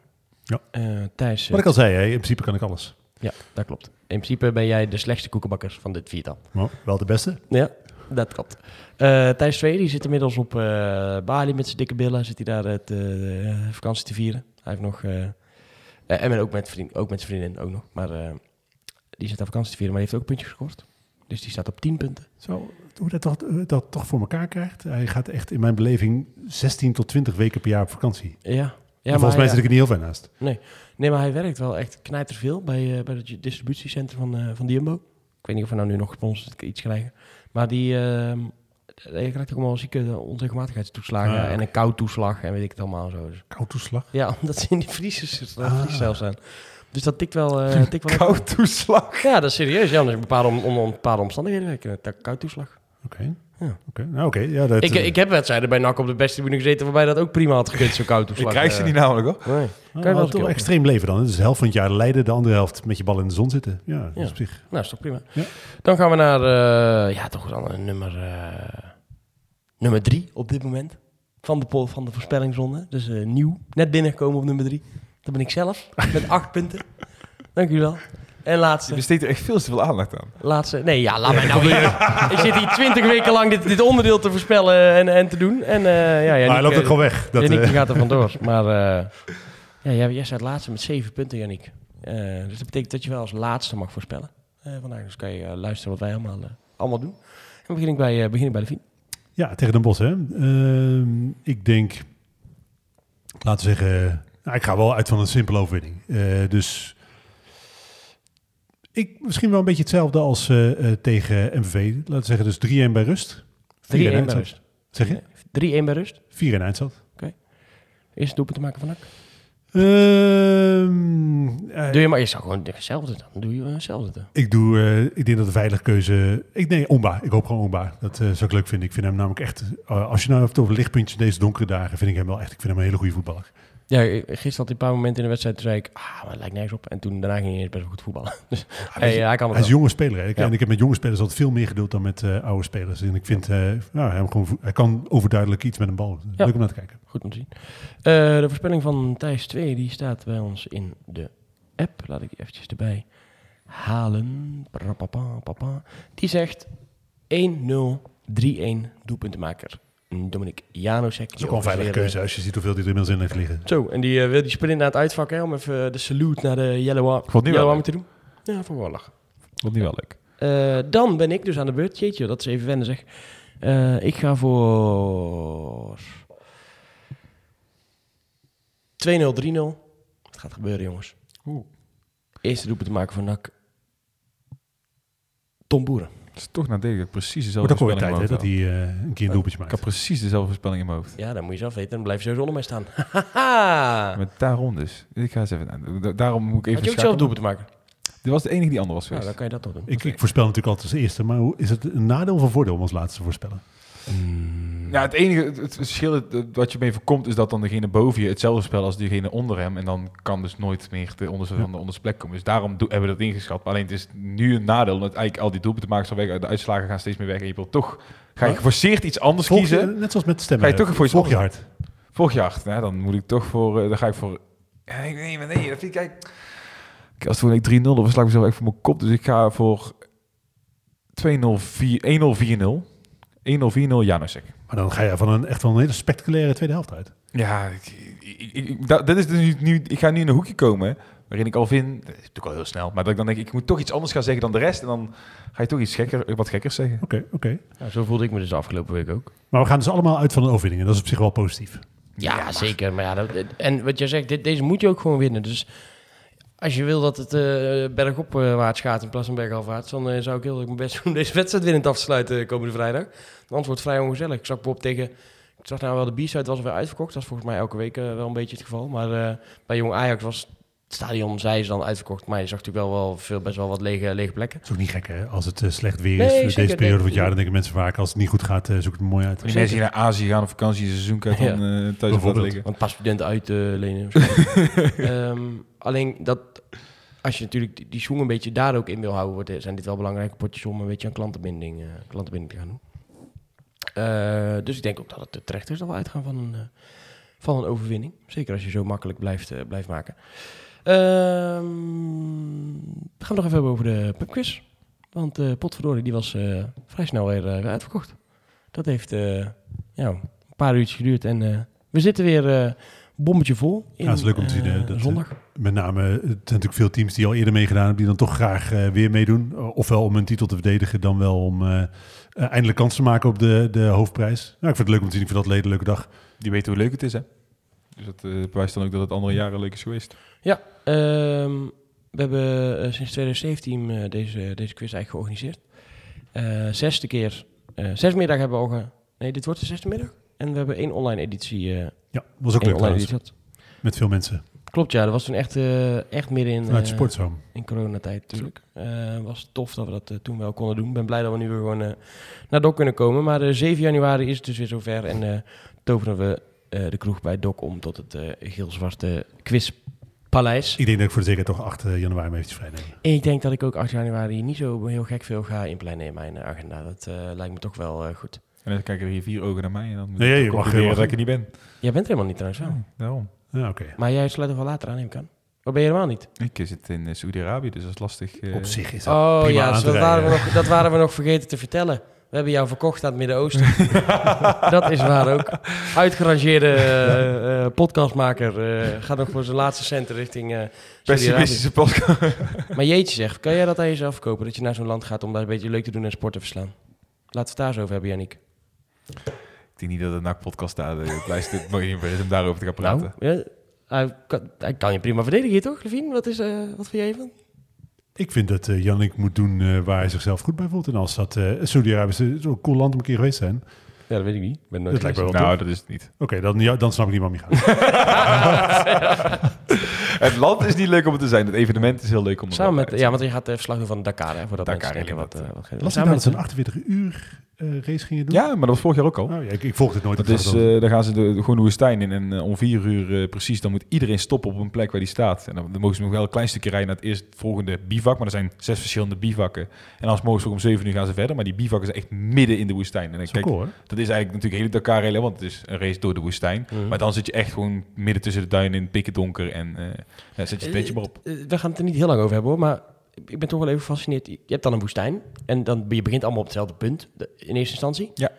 Ja. Eh, Thijs, Wat ik al zei, hè, in principe kan ik alles. ja, dat klopt. In principe ben jij de slechtste koekenbakker van dit viertal. Maar wel de beste. Ja, dat klopt. Eh Thijs 2, die zit inmiddels op eh, Bali met zijn dikke billen. Zit hij daar het eh, vakantie te vieren. Hij heeft nog... eh, eh, en met- ook, met vriend, ook met zijn vriendin ook nog. Maar eh, die zit daar vakantie te vieren, maar die heeft ook puntjes gescoord. Dus die staat op 10 punten. Zo, hoe dat toch, eh, dat toch voor elkaar krijgt. Hij gaat echt in mijn beleving 16 tot 20 weken per jaar op vakantie. Ja. Volgens mij hij- zit ik er niet heel ver naast. Nee, maar hij werkt wel echt knijterveel bij, eh, bij het distributiecentrum van, eh, van Jumbo. Ik weet niet of we nou nu nog iets krijgen. Maar die... ehm je krijgt ook allemaal zieke onregelmatigheidstoeslagen Ah, en een koudtoeslag en weet ik het allemaal zo. Dus Koud toeslag. Ja, omdat ze in die vriezers Ah. vriescel zijn. Dus dat tikt wel, eh tikt wel lekker. Koud toeslag. Ja, dat is serieus. Ja, onder bepaalde, om, onder bepaalde omstandigheden werken. Koudtoeslag. Oké. Ja. Oké. Nou, oké. Ja, dat, Ik, eh, ik heb wedstrijden bij NAC op de beste tribune gezeten waarbij dat ook prima had gekund, zo'n Ik koudtoeslag. krijg ze eh. niet namelijk hoor. Nee. ah, kan je wel toch extreem leven dan. Dus de helft van het jaar Leiden, de andere helft met je bal in de zon zitten. Ja, dat Ja. is op zich. Nou, is toch prima. Ja. Dan gaan we naar, eh, ja, toch dan een nummer, eh, nummer drie op dit moment. Van de, van de voorspellingsronde. Dus eh, nieuw. Net binnengekomen op nummer drie. Dat ben ik zelf. Met acht punten. Dank u wel. En laatste. Je besteedt er echt veel te veel aandacht aan. Laatste. Nee, ja, laat mij nou weer. Ik zit hier twintig weken lang dit, dit onderdeel te voorspellen en, en te doen. En eh ja, ja, maar hij loopt ook gewoon weg. Dat, Yannick eh, die gaat er vandoor. Maar eh ja, jij, jij staat laatste met zeven punten, Yannick. Eh, dus dat betekent dat je wel als laatste mag voorspellen. Eh, vandaag dus kan je eh, luisteren wat wij allemaal, eh, allemaal doen. En begin ik bij, eh begin ik bij de Vien. Ja, tegen Den Bosch, hè. Ehm, ik denk, laten we zeggen, nou, ik ga wel uit van een simpele overwinning. Eh, dus ik, misschien wel een beetje hetzelfde als eh, eh, tegen MVV. Laten we zeggen, dus 3-1 bij rust. 3-1 Vier in bij rust. Zeg je? 3-1 bij rust. 4 in Eindstad. Eerste doelpunt te maken van NAC. Ehm, eh, Doe je maar, je zou gewoon hetzelfde. Dan doe je hetzelfde. dan. ik, doe, ik denk dat de veilige keuze... Ik denk Omba. Ik hoop gewoon Omba. Dat zou ik leuk vinden. Ik vind hem namelijk echt... als je nou hebt over lichtpuntjes deze donkere dagen... vind ik hem wel echt... Ik vind hem een hele goede voetballer. Ja, gisteren had hij een paar momenten in de wedstrijd. Toen zei ik, ah, maar het lijkt nergens op. En toen daarna ging hij eens best wel goed voetballen. Dus Hij is, hey, hij kan het hij is jonge speler. Hè? Ik, Ja. En ik heb met jonge spelers altijd veel meer geduld dan met eh, oude spelers. En ik vind eh, nou, hem gewoon, hij kan overduidelijk iets met een bal. Ja. Leuk om naar te kijken. Goed om te zien. Eh, de voorspelling van Thijs 2, die staat bij ons in de app. Laat ik die eventjes erbij halen. Die zegt 1-0, 3-1 doelpuntenmaker. Dominic Janusek. Dat is ook wel een veilige keuze als je ziet hoeveel hij er inmiddels in heeft liggen. Zo, en die eh, wil die sprint naar het uitvak hè, om even de salute naar de Yellow, Ar- vond het nu Yellow Army te doen. Ja, ik wel lachen. Vond niet wel leuk. Eh, dan ben ik dus aan de beurt. Jeetje, dat is even wennen zeg. Eh, ik ga voor 2-0, 3-0. Het gaat gebeuren, jongens. Oeh. Eerste doelpunt te maken voor NAC. Tom Boeren. Het is toch nadelig dat ik precies dezelfde voorspelling tijd in hè, mijn dat hij eh, een keer een doelpuntje had. Ik maakt. had precies dezelfde voorspelling in mijn hoofd. Ja, dat moet je zelf weten. Dan blijf je sowieso onder mij staan. Haha. Met daarom dus. Ik ga eens even... nou, da- Daarom moet ik even Had je ook zelf doelpunt maken? Dit was de enige die ander was geweest. dan kan je dat toch doen. Ik, ik voorspel natuurlijk altijd als eerste, maar hoe, is het een nadeel of een voordeel om als laatste te voorspellen? Ja, het enige het, het verschil wat je mee voorkomt is dat dan degene boven je hetzelfde spel als diegene onder hem. En dan kan dus nooit meer de onderste van de onderste plek komen. Dus daarom hebben we dat ingeschat. Maar alleen het is nu een nadeel, omdat eigenlijk al die doelpunten maken zal weg. De uitslagen gaan steeds meer weg. En je wilt toch, ga je geforceerd iets anders Volg je- kiezen. net zoals met stemmen. Ga je toch voor iets volg je hart. Vorig jaar, nou, dan moet ik toch voor, eh, dan ga ik voor, nee, nee, nee, dat vind ik eigenlijk, als het ik 3-0, dan sla ik mezelf echt voor mijn kop. Dus ik ga voor 2-0, 4 1-0, 4-0. 1-0, 4-0, Janusek. Maar dan ga je van een echt wel een hele spectaculaire tweede helft uit. Ja, ik, ik, ik, ik- dat, dat is dus nu, nu, ik ga nu in een hoekje komen waarin ik al vind, dat is natuurlijk al heel snel, maar dat ik dan denk, ik moet toch iets anders gaan zeggen dan de rest. En dan ga je toch iets gekker, wat gekkers zeggen. Oké, oké. Zo voelde ik me dus de afgelopen week ook. Maar we gaan dus allemaal uit van een overwinning. En dat is op zich wel positief. Ja, zeker. Maar ja, dat, en wat jij zegt, dit, deze moet je ook gewoon winnen. Dus als je wil dat het eh bergopwaarts gaat in plaats van bergafwaarts, dan eh, zou ik heel erg mijn best doen om deze wedstrijd winnend af te sluiten eh, komende vrijdag. Anders wordt vrij ongezellig. Ik zag bijvoorbeeld tegen, ik zag nou wel de B-side was weer uitverkocht. Dat is volgens mij elke week eh, wel een beetje het geval. Maar eh, bij Jong Ajax was het stadion, zij is dan uitverkocht. Maar je zag natuurlijk wel, wel veel, best wel wat lege, lege plekken. Dat is ook niet gek, hè? Als het eh, slecht weer Nee, is, zeker, deze periode nee. van het jaar, dan denken mensen vaak, als het niet goed gaat, eh, zoek het mooi uit. Die mensen die naar Azië gaan op vakantie, seizoenkaart Ja. dan eh, thuis op liggen. Want pas studenten uit eh, lenen. Ehm, alleen dat, als je natuurlijk die, die swing een beetje daar ook in wil houden, wordt, zijn dit wel belangrijke potjes om een beetje aan klantenbinding, eh, klantenbinding te gaan doen. Eh, dus ik denk ook dat het terecht is dat we uitgaan van een, van een overwinning. Zeker als je zo makkelijk blijft, blijft maken. Ehm, we gaan het nog even hebben over de pubquiz. Want uh, Potverdorie, die was eh, vrij snel weer, eh, weer uitverkocht. Dat heeft eh, ja, een paar uurtjes geduurd en eh, we zitten weer eh, bommetje vol. In, Ja, het is leuk om te zien, eh, dat, eh, zondag. Met name, het zijn natuurlijk veel teams die al eerder meegedaan hebben, die dan toch graag eh, weer meedoen. Ofwel om een titel te verdedigen, dan wel om uh, uh, eindelijk kans te maken op de, de hoofdprijs. Nou, ik vind het leuk om te zien, ik vind dat leden een leuke dag. Die weten hoe leuk het is, hè? Dus dat uh, bewijst dan ook dat het andere jaren leuk is geweest. Ja, um, we hebben uh, sinds 2017 uh, deze, deze quiz eigenlijk georganiseerd. Uh, zesde keer, zes middag hebben we al... Ge... Nee, dit wordt de zesde middag. En we hebben één online editie. ja, was ook leuk trouwens. Met veel mensen. Klopt, ja. Dat was toen echt, uh, echt midden in... Vanuit sportzoom. In coronatijd natuurlijk. Uh, was tof dat we dat uh, toen wel konden doen. Ik ben blij dat we nu weer gewoon naar Dok kunnen komen. Maar uh, 7 januari is het dus weer zover. En toveren we de kroeg bij Dok om tot het geel-zwarte quizpaleis. Ik denk dat ik voor de zekerheid toch 8 januari even vrij nemen. Ik denk dat ik ook 8 januari niet zo heel gek veel ga inplannen in mijn agenda. Dat lijkt me toch wel goed. En dan kijken er hier vier ogen naar mij en dan moet nee, ik je mag weer dat ik er niet ben. Jij bent er helemaal niet trouwens wel. Ja, daarom. Ja, okay. Maar jij sluit er wel later aan, neem ik aan. Of ben je helemaal niet? Ik zit in Saudi-Arabië, dus dat is lastig. Uh... Op zich is dat Oh prima ja, aan dus te dat, waren we nog, dat waren we nog vergeten te vertellen. We hebben jou verkocht aan het Midden-Oosten. dat is waar ook. Uitgerangeerde uh, uh, podcastmaker uh, gaat nog voor zijn laatste centen richting uh, Pessimistische podcast. maar jeetje zeg, kan jij dat aan jezelf verkopen? Dat je naar zo'n land gaat om daar een beetje leuk te doen en sport te verslaan? Laten we het daar zo over hebben, Yannick. Ik denk niet dat de NAC-podcast daar het lijst dit mooi om daarover te gaan praten. Nou, ja, hij, kan, hij kan je prima verdedigen hier, toch, Levine? Wat, is, wat vind jij van? Ik vind dat uh, Jannik moet doen uh, waar hij zichzelf goed bij voelt. En als dat uh, Saudi-Arabië is zo'n cool land om een keer geweest zijn. Ja, dat weet ik niet. Ben nooit dat lijkt me wel nou, dat is het niet. Oké, okay, dan, ja, dan snap ik niet waarom je gaat. Het land is niet leuk om het te zijn. Het evenement is heel leuk om Samen met, Ja, want je gaat uh, verslag doen van Dakar. Hè, voor dat Dakar denken wat, uh, wat Las Samen met zo'n 48 uur uh, race gingen doen? Ja, maar dat was vorig jaar ook al. Oh, ja, ik, ik volg het nooit. Dat is, uh, dan gaan ze de, gewoon de woestijn in en uh, om vier uur uh, precies, dan moet iedereen stoppen op een plek waar die staat. En dan, dan mogen ze nog wel een klein stukje rijden naar het eerst volgende bivak, maar er zijn zes verschillende bivakken. En als mogen ze ook om zeven uur gaan ze verder, maar die bivakken zijn echt midden in de woestijn. En dan, kijk, cool, dat is eigenlijk natuurlijk hele Dakar want het is een race door de woestijn. Mm. Maar dan zit je echt gewoon midden tussen de duinen in het pikken donker en ja, zet je het beetje maar op. We gaan het er niet heel lang over hebben hoor, maar ik ben toch wel even gefascineerd. Je hebt dan een woestijn en dan je begint allemaal op hetzelfde punt in eerste instantie. Ja.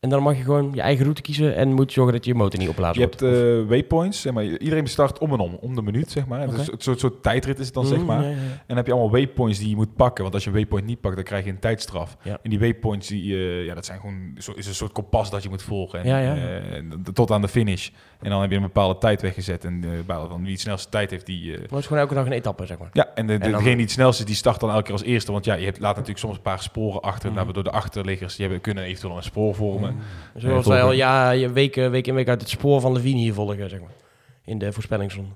En dan mag je gewoon je eigen route kiezen en moet je zorgen dat je motor niet opblazen Je wordt. hebt eh, waypoints, zeg maar. Iedereen start om en om, om de minuut, zeg maar. Het Oké. een soort, soort tijdrit is het dan, zeg Mm, maar. ja, ja, ja. En dan heb je allemaal waypoints die je moet pakken. Want als je een waypoint niet pakt, dan krijg je een tijdstraf. Ja. En die waypoints, die, eh, ja, dat zijn gewoon, is een soort kompas dat je moet volgen. En, eh, tot aan de finish. En dan heb je een bepaalde tijd weggezet. En uh, van wie het snelste tijd heeft, die... eh, Maar het is gewoon elke dag een etappe, zeg maar. ja, en, de, de- En dan- degene die het snelste is, die start dan elke keer als eerste. Want ja, je hebt, laat natuurlijk soms een paar sporen achter. Mhm. Nou, door de achterliggers, die hebben, kunnen eventueel een spoor vormen. Zoals Ja, wij al ja, je week, week in week uit het spoor van Levine hier volgen, zeg maar. In de voorspellingsronde.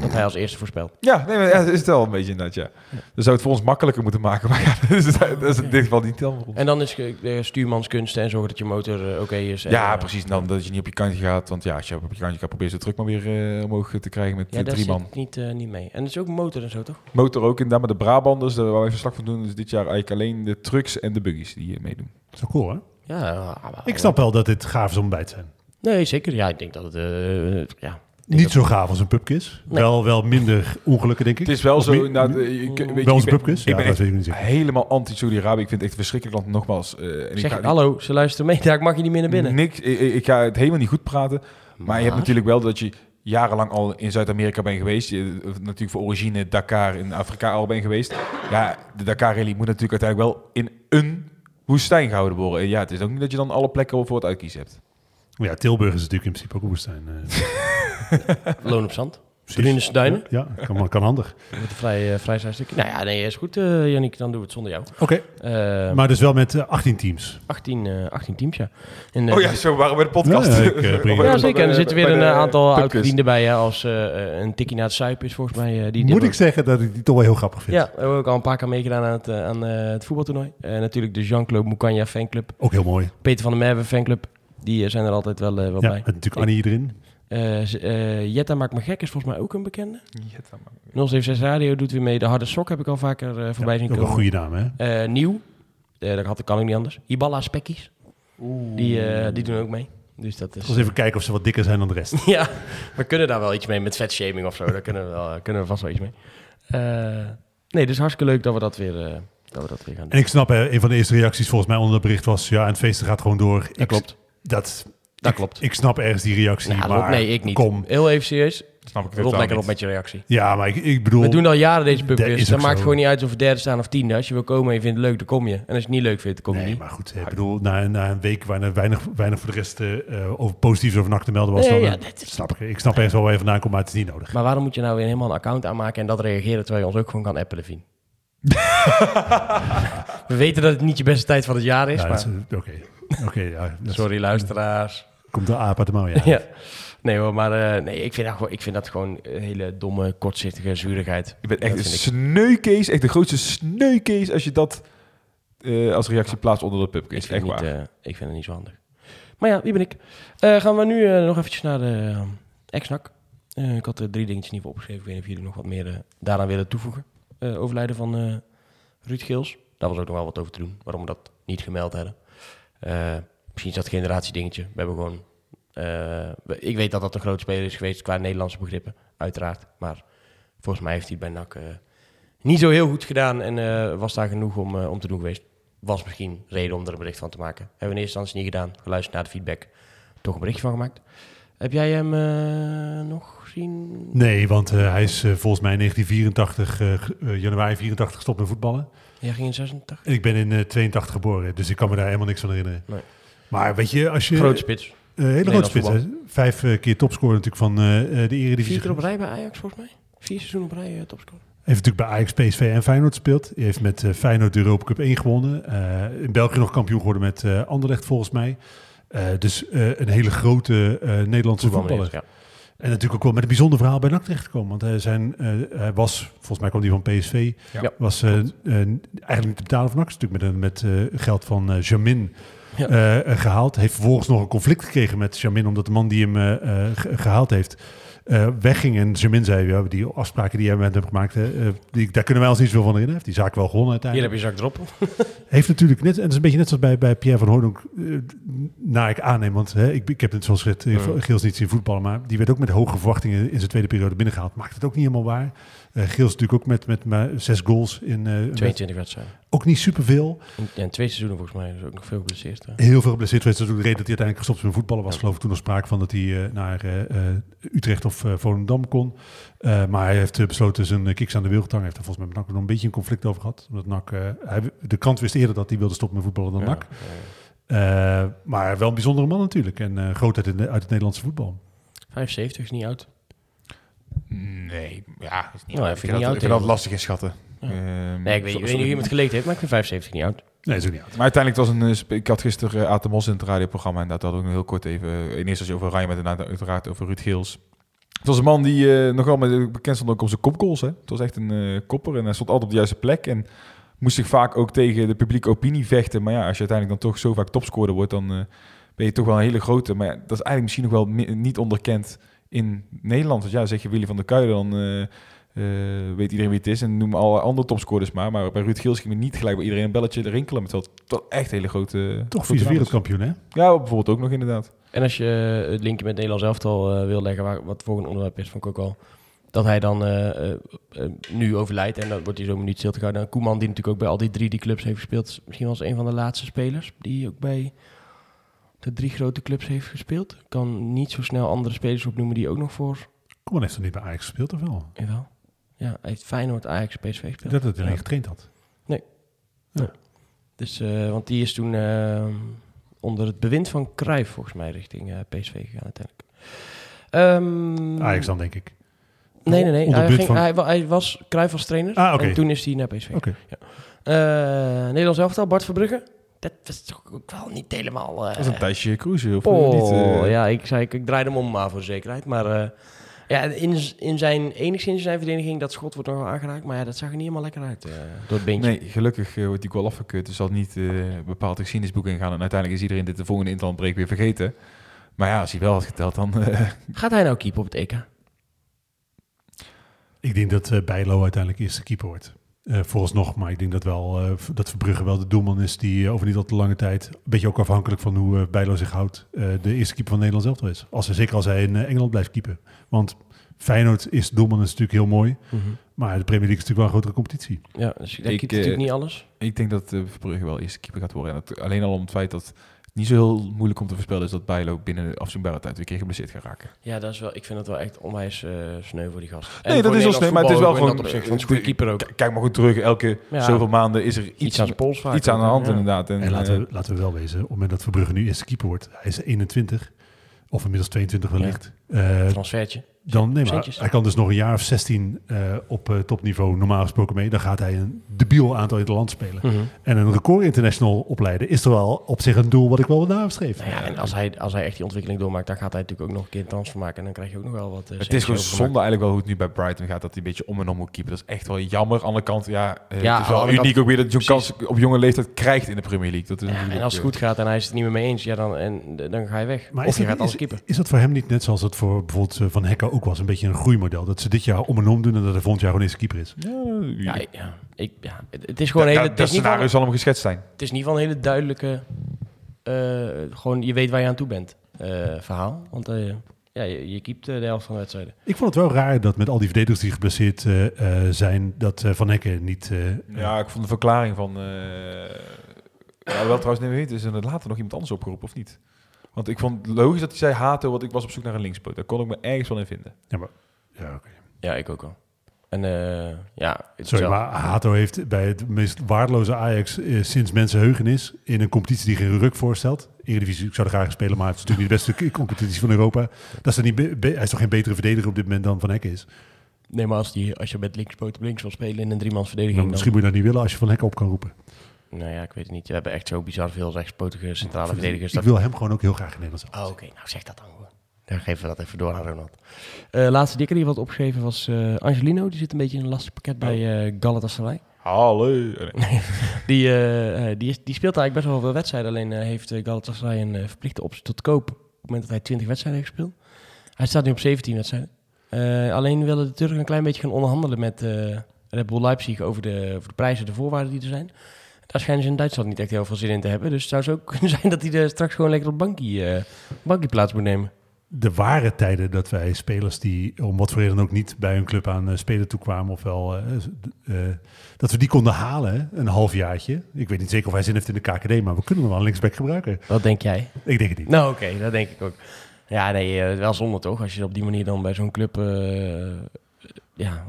Dat hij als eerste voorspelt. Ja, nee, maar, ja, dat is het wel een beetje inderdaad, ja. Dan zou het voor ons makkelijker moeten maken. Maar ja, dat is, dat is in dit geval niet helemaal. En dan is eh, stuurmanskunst en zorgen dat je motor eh, oké is. En, Ja, eh, precies. Dan dat je niet op je kantje gaat. Want ja, als je op je kantje gaat, probeer je de druk maar weer eh, omhoog te krijgen met Ja, drie zit man. niet, eh, niet mee. En het is ook motor en zo, toch? Motor ook inderdaad, maar de Brabanders, daar waar wij verslag van doen, is dit jaar eigenlijk alleen de trucks en de buggies die hier meedoen. Dat is wel cool, hè? Ja, maar- Ik snap wel dat dit gaaf is om bij te zijn. Nee, zeker. Ja, ik denk dat het... eh, ja. Niet zo gaaf als een pubquiz. Nee. Wel, wel minder ongelukken, denk ik. Het is wel Of zo, ik, weet je, Bij ik onze ben- pubquiz? Ik ben dat ik helemaal anti-Saudi-Arabië. Ik vind het echt een verschrikkelijk land, nogmaals. eh, en ik Zeg, ga- hallo, ze luisteren mee. Daar mag je niet meer naar binnen. Niks, ik, ga het helemaal niet goed praten. Maar je hebt natuurlijk wel dat je jarenlang al in Zuid-Amerika bent geweest. Je, eh, natuurlijk voor origine Dakar in Afrika al bent geweest. Ja, de Dakar Rally moet natuurlijk uiteindelijk wel in een woestijn gehouden worden. En ja, het is ook niet dat je dan alle plekken voor het uitkiezen hebt. Ja, Tilburg is natuurlijk in principe ook een woestijn. eh. Loon op zand. Drunense duinen. Ja, kan, kan handig. Met een vrij, vrij zijn stukje. Nou ja, nee, is goed, eh Yannick. Dan doen we het zonder jou. Oké, Eh, maar dus wel met eh, 18 teams. 18, eh 18 teams, ja. En, eh, Oh ja, zo waren we bij de podcast. Ja, ik, eh, Ja, zeker. En er zitten weer een aantal pubquiz. oud-vrienden bij, hè, als eh, een tikkie naar het zuipen is volgens mij. eh, die Moet ik zeggen dat ik die toch wel heel grappig vind. Ja, we hebben ook al een paar keer meegedaan aan het, aan, eh, het voetbaltoernooi. Natuurlijk de Jean-Claude Moukanja fanclub. Ook heel mooi. Peter van der Merwe fanclub. Die eh, zijn er altijd wel, eh, wel Ja, bij. met natuurlijk Annie erin. Eh, eh, Jetta Maakt Me Gek is volgens mij ook een bekende. Dan maar. 076 Radio doet weer mee. De Harde Sok heb ik al vaker eh, voorbij Ja, zien ook een komen. goede naam, hè? Eh, nieuw. Dat had, kan ook niet anders. Iballa Spekkies. Die, eh, die doen ook mee. Dus dat Ik is... was even kijken of ze wat dikker zijn dan de rest. ja, we kunnen daar wel iets mee met vetshaming of zo. Daar kunnen we, wel, kunnen we vast wel iets mee. Eh, nee, dus hartstikke leuk dat we dat weer, eh, dat we dat weer gaan doen. En ik snap, hè, een van de eerste reacties volgens mij onder dat bericht was... ja, en het feest gaat gewoon door. dat Ik- klopt. Dat, Dat ik, klopt. Ik snap ergens die reactie, Nou, maar nee, ik niet. kom. Heel even serieus. Snap ik totaal lekker op met je reactie. Ja, maar ik, ik bedoel... We doen al jaren deze Dat pubquiz. Dat ook maakt zo. gewoon niet uit of we derde staan of tiende. Als je wil komen en je vindt het leuk, dan kom je. En als je het niet leuk vindt, dan kom je Nee, niet. maar goed, hè, ik bedoel, na, na een week waar weinig, weinig voor de rest eh, over positiefs over te melden was, Nee, dan ja, eh, is- snap ik. Ik snap ergens wel waar je vandaan komt, maar het is niet nodig. Maar waarom moet je nou weer helemaal een account aanmaken en dat reageren terwijl je ons ook gewoon kan appen, Levine? we weten dat het niet je beste tijd van het jaar is, Ja, maar... dat eh, Oké, ja, Sorry, luisteraars. komt de aap uit de mouw, ja. Ja. Nee hoor, maar eh, nee, ik, vind dat gewoon, ik vind dat gewoon een hele domme, kortzichtige zurigheid. Je bent Dat echt een ik. sneukees, echt de grootste sneukees als je dat eh, als reactie plaatst onder de Ik pubquiz. vind, Echt niet, waar. eh, ik vind het niet zo handig. Maar ja, wie ben ik? Eh, gaan we nu eh, nog eventjes naar de uh. Eh, ik had er drie dingetjes niet voor opgeschreven. Ik weet niet of jullie nog wat meer eh, daaraan willen toevoegen. Eh, overlijden van eh, Ruud Geels. Daar was ook nog wel wat over te doen. Waarom we dat niet gemeld hebben. Eh, misschien is dat generatiedingetje. We hebben gewoon... eh, ik weet dat dat een grote speler is geweest qua Nederlandse begrippen. Uiteraard. Maar volgens mij heeft hij bij NAC eh, niet zo heel goed gedaan. En was daar genoeg om, om te doen geweest was misschien reden om er een bericht van te maken. Hebben we in eerste instantie niet gedaan. Geluisterd naar de feedback. Toch een berichtje van gemaakt. Heb jij hem nog gezien? Nee, want hij is volgens mij in 1984, eh, ge- eh, januari 84 gestopt met voetballen. Jij ging in 86? En ik ben in eh 82 geboren, dus ik kan me daar helemaal niks van herinneren. Nee. Maar weet je, als je... Grote spits. eh, hele grote spits, hè. Vijf eh, keer topscorer natuurlijk van eh, eh, de Eredivisie. Vier keer op rij bij Ajax volgens mij. Vier seizoenen op rij uh, topscorer. Heeft natuurlijk bij Ajax, PSV en Feyenoord gespeeld. Hij heeft met eh, Feyenoord de Europa Cup 1 gewonnen. Eh, in België nog kampioen geworden met eh Anderlecht volgens mij. Eh, dus eh, een hele grote eh, Nederlandse voetballer. Ja. En natuurlijk ook wel met een bijzonder verhaal bij NAC terechtgekomen. Want hij, zijn, eh, hij was, volgens mij kwam hij van PSV, Ja, was eh, eh, eigenlijk niet te betalen van NAC. Is Natuurlijk met, met eh, geld van eh Jamin Ja. eh, eh, gehaald. Heeft vervolgens nog een conflict gekregen met Jamin, omdat de man die hem eh, eh, ge- gehaald heeft eh, wegging. En Jamin zei, ja, die afspraken die hij met hem gemaakt, hè, eh, die, daar kunnen wij ons niet zoveel van. Heeft die zaak wel gewonnen Hier uiteindelijk. heb je zak drop. Heeft natuurlijk net, en dat is een beetje net zoals bij, bij Pierre van Hooydonk, eh, naar ik aanneem, want hè, ik, ik heb het zoals gezegd. Geels niet zien voetballen, maar die werd ook met hoge verwachtingen in zijn tweede periode binnengehaald. Maakt het ook niet helemaal waar. Eh Geels natuurlijk ook met, met maar zes goals in eh, een 22 wedstrijden. ook niet superveel. Ja, in twee seizoenen volgens mij. is ook nog veel geblesseerd. hè. Heel veel geblesseerd. Dat is ook de reden dat hij uiteindelijk gestopt met voetballen. was geloof ik toen nog sprake van dat hij eh, naar eh, eh, Utrecht of eh, Volendam kon. Eh, maar hij heeft eh, besloten zijn eh, kiks aan de wil. Hij heeft er volgens mij met NAC nog een beetje een conflict over gehad. Omdat NAC, eh, hij, de krant wist eerder dat hij wilde stoppen met voetballen dan Ja, NAC. Eh, maar wel een bijzondere man natuurlijk. En eh groot uit, het- uit het Nederlandse voetbal. 75 is niet oud. Nee, ja, is niet Nou, ik vind dat, oud ik vind dat tegen. lastig inschatten. Ja. Ehm, Nee, ik weet, zo- ik weet zo- niet hoe iemand geleten heeft, maar ik vind 75 niet oud. Nee, is ook niet oud. Maar uiteindelijk was een. eh, Ik had gisteren uh, Aten Mos in het radioprogramma en dat had ook nog heel kort even. eh, in eerste instantie over Ryan, maar daarna uiteraard over Ruud Geels. Het was een man die eh, nogal met, bekend stond ook om zijn kopgoals. Hè. Het was echt een eh, kopper en hij stond altijd op de juiste plek. En moest zich vaak ook tegen de publieke opinie vechten. Maar ja, als je uiteindelijk dan toch zo vaak topscorer wordt, dan eh, ben je toch wel een hele grote. Maar ja, dat is eigenlijk misschien nog wel niet onderkend in Nederland. Want ja, zeg je Willy van der Kuilen, dan eh, eh, weet iedereen wie het is. En noem alle andere topscorers maar. Maar bij Ruud Geels ging me niet gelijk bij iedereen een belletje rinkelen. Met wel, wel echt hele grote... Toch namen. wereldkampioen, hè? Ja, bijvoorbeeld ook nog inderdaad. En als je het linkje met Nederlands elftal eh, wil leggen, waar, wat het volgende onderwerp is, vond ik ook al. Dat hij dan eh, eh, eh, nu overlijdt en dan wordt hij zo'n minuut stil te houden. En Koeman, die natuurlijk ook bij al die drie die clubs heeft gespeeld, is misschien wel eens een van de laatste spelers die ook bij de drie grote clubs heeft gespeeld. Kan niet zo snel andere spelers opnoemen die ook nog voor. Koeman heeft er niet bij Ajax gespeeld, of wel? Jawel. Ja, hij heeft Feyenoord, Ajax, PSV gespeeld. Dat het alleen Ja. getraind had. Dus, eh, want die is toen eh, onder het bewind van Cruijff volgens mij richting eh, PSV gegaan uiteindelijk. Ehm, Ajax dan, denk ik. Nee, nee, nee. Hij, ging, van- hij, wa- hij was Cruijff als trainer Ah, en toen is hij naar PSV. Oké. Eh, Nederlands elftal, Bart Verbrugge. Dat was toch ook wel niet helemaal... eh, Dat is een Thijsje Cruise, of oh, niet? eh? ja, ik zei, ik, ik draaide hem om maar voor de zekerheid. Maar eh, ja, in, in zijn, enigszins in zijn verdediging, dat schot wordt nog wel aangeraakt. Maar ja, dat zag er niet helemaal lekker uit eh, door het beentje. Nee, gelukkig eh, wordt die goal afgekeurd. Dus zal niet eh bepaald de geschiedenisboek ingaan. En uiteindelijk is iedereen dit de volgende interlandbreek weer vergeten. Maar ja, als hij wel had geteld, dan... eh, Gaat hij nou keeper op het EK? Ik denk dat eh Bijlo uiteindelijk eerste keeper wordt. Eh vooralsnog, maar ik denk dat wel eh, dat Verbrugge wel de doelman is die eh, over niet al te lange tijd, een beetje ook afhankelijk van hoe Bijlo zich houdt, eh, de eerste keeper van Nederland zelf is. Als hij, zeker als hij in Engeland blijft keeper. Want Feyenoord is doelman is natuurlijk heel mooi, maar de Premier League is natuurlijk wel een grotere competitie. Ja, dus hij Ik, eh, natuurlijk niet alles. ik denk dat Verbrugge wel eerste keeper gaat worden. En dat, alleen al om het feit dat het niet zo heel moeilijk om te voorspellen is dat Bijlo binnen de afzienbare tijd weer een keer geblesseerd gaat raken. Ja, dat is wel, ik vind het wel echt onwijs eh sneu voor die gast. En Nee, dat is wel sneu, maar het is wel gewoon... dat een goede keeper ook. Kijk maar goed terug, elke Ja. zoveel maanden is er iets, Iets aan pols vaak iets aan de hand ja. inderdaad. En, En laten eh, we, laten we wel wezen, op het moment dat Verbrugge nu eerste keeper wordt, hij is 21, of inmiddels 22 wellicht. Eh, Transfertje. Dan, nee, maar hij kan dus nog een jaar of 16 eh, op eh, topniveau normaal gesproken mee. Dan gaat hij een debiel aantal in het land spelen. Mhm. En een record international opleiden is er wel op zich een doel wat ik wel wil nastreven. Nou ja, en als hij, als hij echt die ontwikkeling doormaakt, dan gaat hij natuurlijk ook nog een keer een transfer maken. En dan krijg je ook nog wel wat. eh, Het is gewoon zonde eigenlijk wel hoe het nu bij Brighton gaat. Dat hij een beetje om en om moet keepen. Dat is echt wel jammer. Aan de andere kant, ja, Ja, het is wel uniek kant- ook weer dat John precies. Kans op jonge leeftijd krijgt in de Premier League. Dat is Ja, en als het goed gaat en hij is het niet meer mee eens, ja, dan, en, dan ga je weg. Maar of is, je dat, gaat als keeper. is dat voor hem niet net zoals het voor bijvoorbeeld Van Hekken ook was? Een beetje een groeimodel. Dat ze dit jaar om en om doen en dat hij volgend jaar gewoon eerste keeper is. Ja, Ja, ja, ik, ja, het, is gewoon een hele, dat het, is niet scenario van, zal hem geschetst zijn. het is niet van een hele duidelijke, eh, gewoon je weet waar je aan toe bent eh, verhaal. Want eh, ja, je, je keept eh, de helft van de wedstrijden. Ik vond het wel raar dat met al die verdedigers die geblesseerd eh, eh, zijn, dat eh, Van Hekken niet... eh, Ja, ik vond de verklaring van... eh ja, wel trouwens, nee, weet, is er later nog iemand anders opgeroepen of niet? Want ik vond het logisch dat hij zei Hato, want ik was op zoek naar een linkspoot. Daar kon ik me ergens wel in vinden. ja, maar, ja, oké. Ja, ik ook wel. En eh, ja, Sorry, zelf- maar Hato heeft bij het meest waardeloze Ajax eh, sinds mensenheugenis in een competitie die geen ruk voorstelt. Eredivisie, ik zou er graag spelen, maar het is natuurlijk niet de beste competitie van Europa. Dat is er niet hij is toch geen betere verdediger op dit moment dan Van Hekken is? Nee, maar als, die, als je met linkspoot op links wil spelen in een driemans Dan verdediging, dan, misschien moet je dat niet willen als je Van Hekken op kan roepen. Nou ja, ik weet het niet. We hebben echt zo bizar veel rechtspotige centrale Ik verdedigers. ik wil hem gewoon ook heel graag in Nederland Oh, oké. Nou, zeg dat dan gewoon. Dan geven we dat even door aan Ronald. Eh laatste dikke die wat opgegeven was eh, Angelino. Die zit een beetje in een lastig pakket bij eh Galatasaray. Hallo. Nee. Die, die, die speelt eigenlijk best wel veel wedstrijden. Alleen heeft Galatasaray een verplichte optie tot koop. Op het moment dat hij 20 wedstrijden heeft gespeeld. Hij staat nu op 17 wedstrijden. Alleen willen de Turken een klein beetje gaan onderhandelen met Red Bull Leipzig over de, over de prijzen, de voorwaarden die er zijn. Daar schijnen ze in Duitsland niet echt heel veel zin in te hebben. Dus het zou zo kunnen zijn dat hij er straks gewoon lekker op bankie, eh bankie plaats moet nemen. de ware tijden dat wij spelers die om wat voor reden ook niet bij hun club aan eh, spelen toekwamen, ofwel eh, eh, dat we die konden halen, een halfjaartje. Ik weet niet zeker of hij zin heeft in de KKD, maar we kunnen hem wel een linksback gebruiken. Wat denk jij? Ik denk het niet. Nou, oké, dat denk ik ook. Ja, nee, wel zonde toch? Als je op die manier dan bij zo'n club... ja,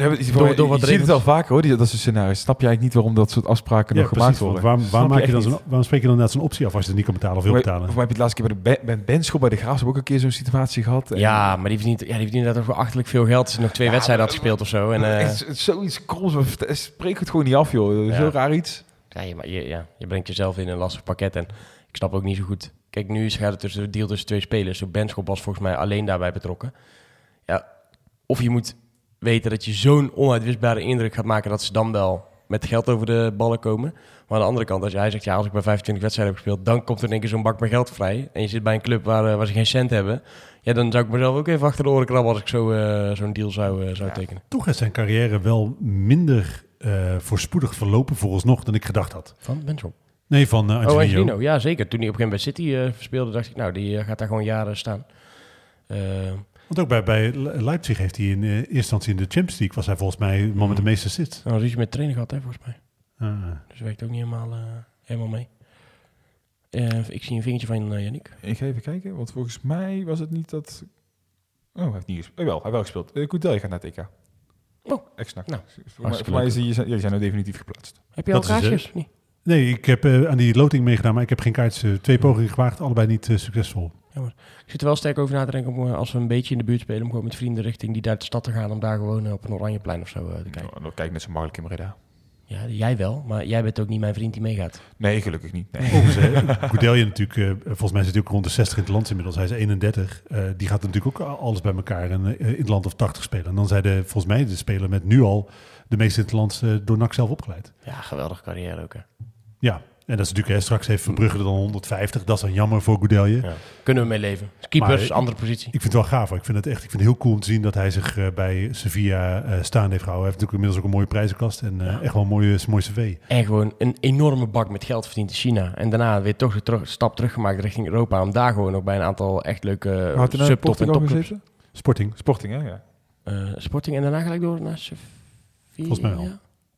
Ja, maar je- Door- je door wat ziet het wel vaker hoor, die, dat soort scenario's. Snap je eigenlijk niet waarom dat soort afspraken Ja, nog gemaakt precies. worden? Waarom, waarom, maak je dan zo'n, waarom spreek je dan net zo'n optie af als je het niet kan betalen of wil Voor betalen? mij heb je het laatste keer bij de Ben- Ben Benschop bij de Graafschap ook een keer zo'n situatie gehad. En- ja, maar die verdient, ja, die verdient inderdaad ook achterlijk veel geld. Als hij nog twee Ja, wedstrijden had gespeeld of zo. En, eh, Echt zoiets kroms, spreek het gewoon niet af joh. Ja. Zo raar iets. ja, je, maar je, ja, je brengt jezelf in een lastig pakket. En ik snap ook niet zo goed. Kijk, nu is- gaat het tussen de deal tussen twee spelers. Zo Benschop was volgens mij alleen daarbij betrokken. Ja, of je moet weten dat je zo'n onuitwisbare indruk gaat maken dat ze dan wel met geld over de ballen komen. Maar aan de andere kant, als jij zegt, ja, als ik bij 25 wedstrijden heb gespeeld, dan komt er in één keer zo'n bak met geld vrij. En je zit bij een club waar, eh, waar ze geen cent hebben. Ja, dan zou ik mezelf ook even achter de oren krabben als ik zo, eh, zo'n deal zou, eh, zou Ja. tekenen. Toch is zijn carrière wel minder eh, voorspoedig verlopen vooralsnog dan ik gedacht had. Van Benschop. Nee, van Oh, Angelino. Angelino. Ja, zeker. Toen hij op een gegeven moment bij City eh speelde, dacht ik, nou, die gaat daar gewoon jaren staan. Want ook bij, bij Le- Leipzig heeft hij in eh, eerste instantie in de Champions League, was hij volgens mij man met de meeste assists. nou, een ruzie met trainer gehad, hè, volgens mij. Ah. Dus werkt ook niet helemaal, eh, helemaal mee. Eh, ik zie een vingertje van Yannick. Ik ga even kijken, want volgens mij was het niet dat... Oh, hij heeft niet gespeeld. Oh, wel, hij heeft wel gespeeld. Uh, Koetel, je gaat naar het EK. Oh. Ex-NAC. Nou, voor, mij, voor mij is die, ja, die zijn nu definitief geplaatst. Heb je al kaartjes? Nee. Nee, ik heb eh, aan die loting meegedaan, maar ik heb geen kaartjes. eh, twee pogingen gewaagd, allebei niet eh, succesvol. Ik zit er wel sterk over na te denken om, als we een beetje in de buurt spelen, om gewoon met vrienden richting die daar de stad te gaan, om daar gewoon op een Oranjeplein of zo te kijken. Nou, dan kijk ik net zo makkelijk in Breda. Ja, jij wel, maar jij bent ook niet mijn vriend die meegaat. Nee, gelukkig niet. Nee. Eh, Goudelje natuurlijk, eh, volgens mij zit hij ook rond de 60 in het land inmiddels. Hij is 31. Eh, die gaat natuurlijk ook alles bij elkaar en, in het land of 80 spelen. En dan zijn de, volgens mij de speler met nu al de meeste in het land eh, door NAC zelf opgeleid. Ja, geweldige carrière ook. Hè. Ja, en dat is natuurlijk, hè, straks heeft Verbrugge er dan 150. Dat is dan jammer voor Goudelje. Ja. Kunnen we mee leven. Keepers, Maar- andere positie. Ik vind het wel gaaf. hoor. Ik vind het echt ik vind het heel cool om te zien dat hij zich eh, bij Sevilla eh staande heeft gehouden. Hij heeft natuurlijk inmiddels ook een mooie prijzenkast en eh, Ja. echt wel een mooie, mooie cv. En gewoon een enorme bak met geld verdiend in China. En daarna weer toch de terug, stap teruggemaakt richting Europa. Om daar gewoon nog bij een aantal echt leuke uh, nou subtop en topclubs. Sporting. Sporting, hè? Ja. Eh, Sporting en daarna gelijk door naar Sevilla. Volgens mij wel.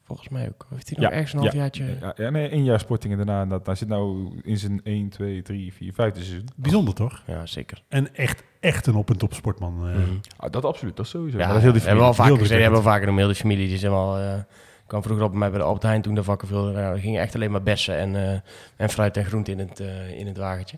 Volgens mij ook. Heeft hij nog Ja, ergens een ja. halfjaartje... Ja, ja, nee, één jaar Sporting en daarna. Dat, daar zit nou in zijn 1, 2, 3, 4, 5 seizoen. Bijzonder toch? Ja, zeker. En echt, echt een op- en top sportman. eh. Mhm. Ah, dat absoluut, dat sowieso. Ja, maar dat is heel die we hebben wel familie. vaker gezegd, we hebben wel vaker noemen, heel de familie die is helemaal... eh kwam vroeger op bij mij bij de Albert Heijn toen de vakken viel. Nou, er gingen echt alleen maar bessen en, eh, en fruit en groente in het, eh, in het wagentje.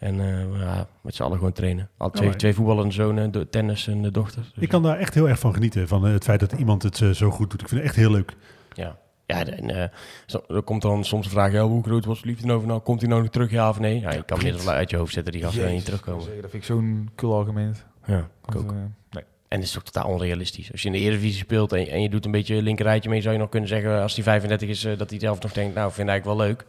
En eh, ja, met z'n allen gewoon trainen. Al twee, maar- twee voetballende zonen, de tennis en de dochter. Dus, Ik kan daar echt heel erg van genieten. Van eh, het feit dat iemand het eh, zo goed doet. Ik vind het echt heel leuk. Ja, ja en, eh, zo- er komt dan soms de vraag, ja, hoe groot was de liefde nou? nou? Komt hij nou nog terug, ja of nee? Ja, je kan meer uit je hoofd zetten, die gasten niet terugkomen. zeggen, Dat vind ik zo'n kul argument. Ja, ik ook. eh, nee. En het is toch totaal onrealistisch. Als je in de Eredivisie speelt en, en je doet een beetje een linkerrijtje mee, zou je nog kunnen zeggen, als hij 35 is, eh, dat hij zelf nog denkt, nou, vind ik eigenlijk wel leuk.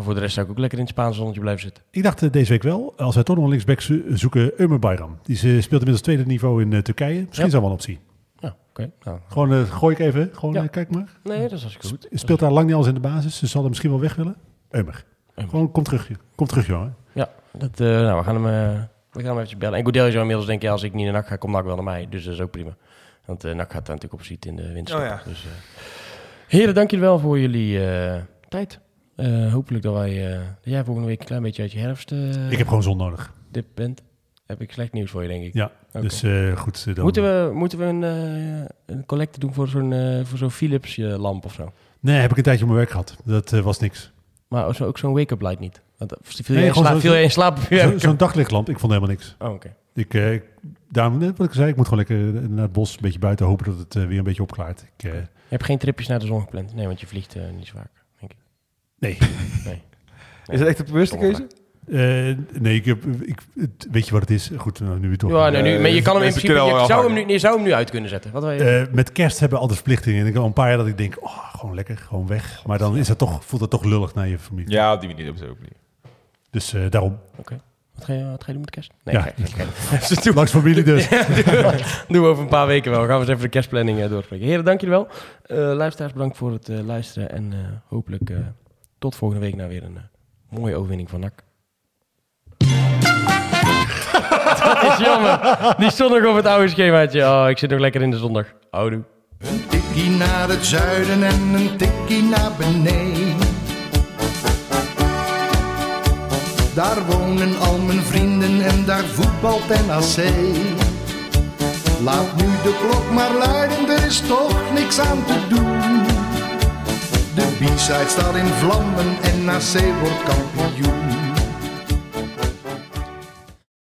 Maar voor de rest zou ik ook lekker in het Spaanse zonnetje blijven zitten. Ik dacht eh, deze week wel, als wij toch nog een linksback zo- zoeken, Ömer Bayram. Die is, eh, speelt inmiddels tweede niveau in eh, Turkije. Misschien Ja. zou wel een optie. Ja, oké. Nou, Gewoon eh, gooi ik even. Gewoon Ja. kijk maar. nee, dat is hartstikke goed. Sp- Speelt daar lang niet alles in de basis. Ze zal er misschien wel weg willen. Ömer. Ömer. Gewoon kom terug. joh. Kom terug, jongen. Ja, dat, eh, nou, we gaan hem, eh, we gaan hem eventjes bellen. En Goodell zou inmiddels denken, ja, als ik niet naar NAC ga, komt NAC wel naar mij. Dus dat is ook prima. Want eh NAC gaat daar natuurlijk op ziet in de winst. Oh ja. dus, heren, dank jullie wel voor jullie eh, tijd. Eh, hopelijk dat, wij, jij volgende week een klein beetje uit je herfst eh, Ik heb gewoon zon nodig. dit bent. Heb ik slecht nieuws voor je, denk ik. Ja, dus goed. Dan... Moeten we, moeten we een, een collecte doen voor zo'n voor zo'n Philips lamp of zo? Nee, heb ik een tijdje op mijn werk gehad. Dat was niks. Maar ook zo- ook zo'n wake-up light niet? Want, viel, Nee, zo- viel jij in slaap? Zo- Zo'n daglichtlamp, ik vond helemaal niks. Oh, oké. Ik, ik- daarom, net wat ik zei, ik moet gewoon lekker naar het bos, een beetje buiten, hopen dat het weer een beetje opklaart. Ik, Je hebt geen tripjes naar de zon gepland? Nee, want je vliegt niet zo vaak. Nee. Nee. Is dat echt een bewuste keuze? Eh, nee, ik heb, ik, weet je wat het is? Goed, nou, nu we toch. Ja, nee, nu, maar je kan hem in principe... Je wel zou hem, nu, je zou hem nu uit kunnen zetten. Wat wil je? Eh, met kerst hebben we altijd verplichtingen. En ik heb al een paar jaar dat ik denk, oh, gewoon lekker, gewoon weg. Maar dan is dat toch, voelt dat toch lullig naar je familie. Ja, op die manier hebben ze ook niet. Dus eh, daarom. wat, ga je, wat ga je doen met kerst? Nee, Ja. gek, gek. Doe- Langs familie dus. Doen we over een paar weken wel. Gaan we eens even de kerstplanning eh, doorspreken. Heren, dank jullie wel. Eh luisteraars, bedankt voor het eh, luisteren. En eh, hopelijk eh, tot volgende week naar weer een eh, mooie overwinning van NAC. is jammer. Die stond nog op het oude schemaatje. Oh, ik zit nog lekker in de zondag. Oudoe. Een tikkie naar het zuiden en een tikkie naar beneden. Daar wonen al mijn vrienden en daar voetbalt NAC. Laat nu de klok maar luiden, er is toch niks aan te doen. De B-side staat in vlammen en NAC wordt kampioen.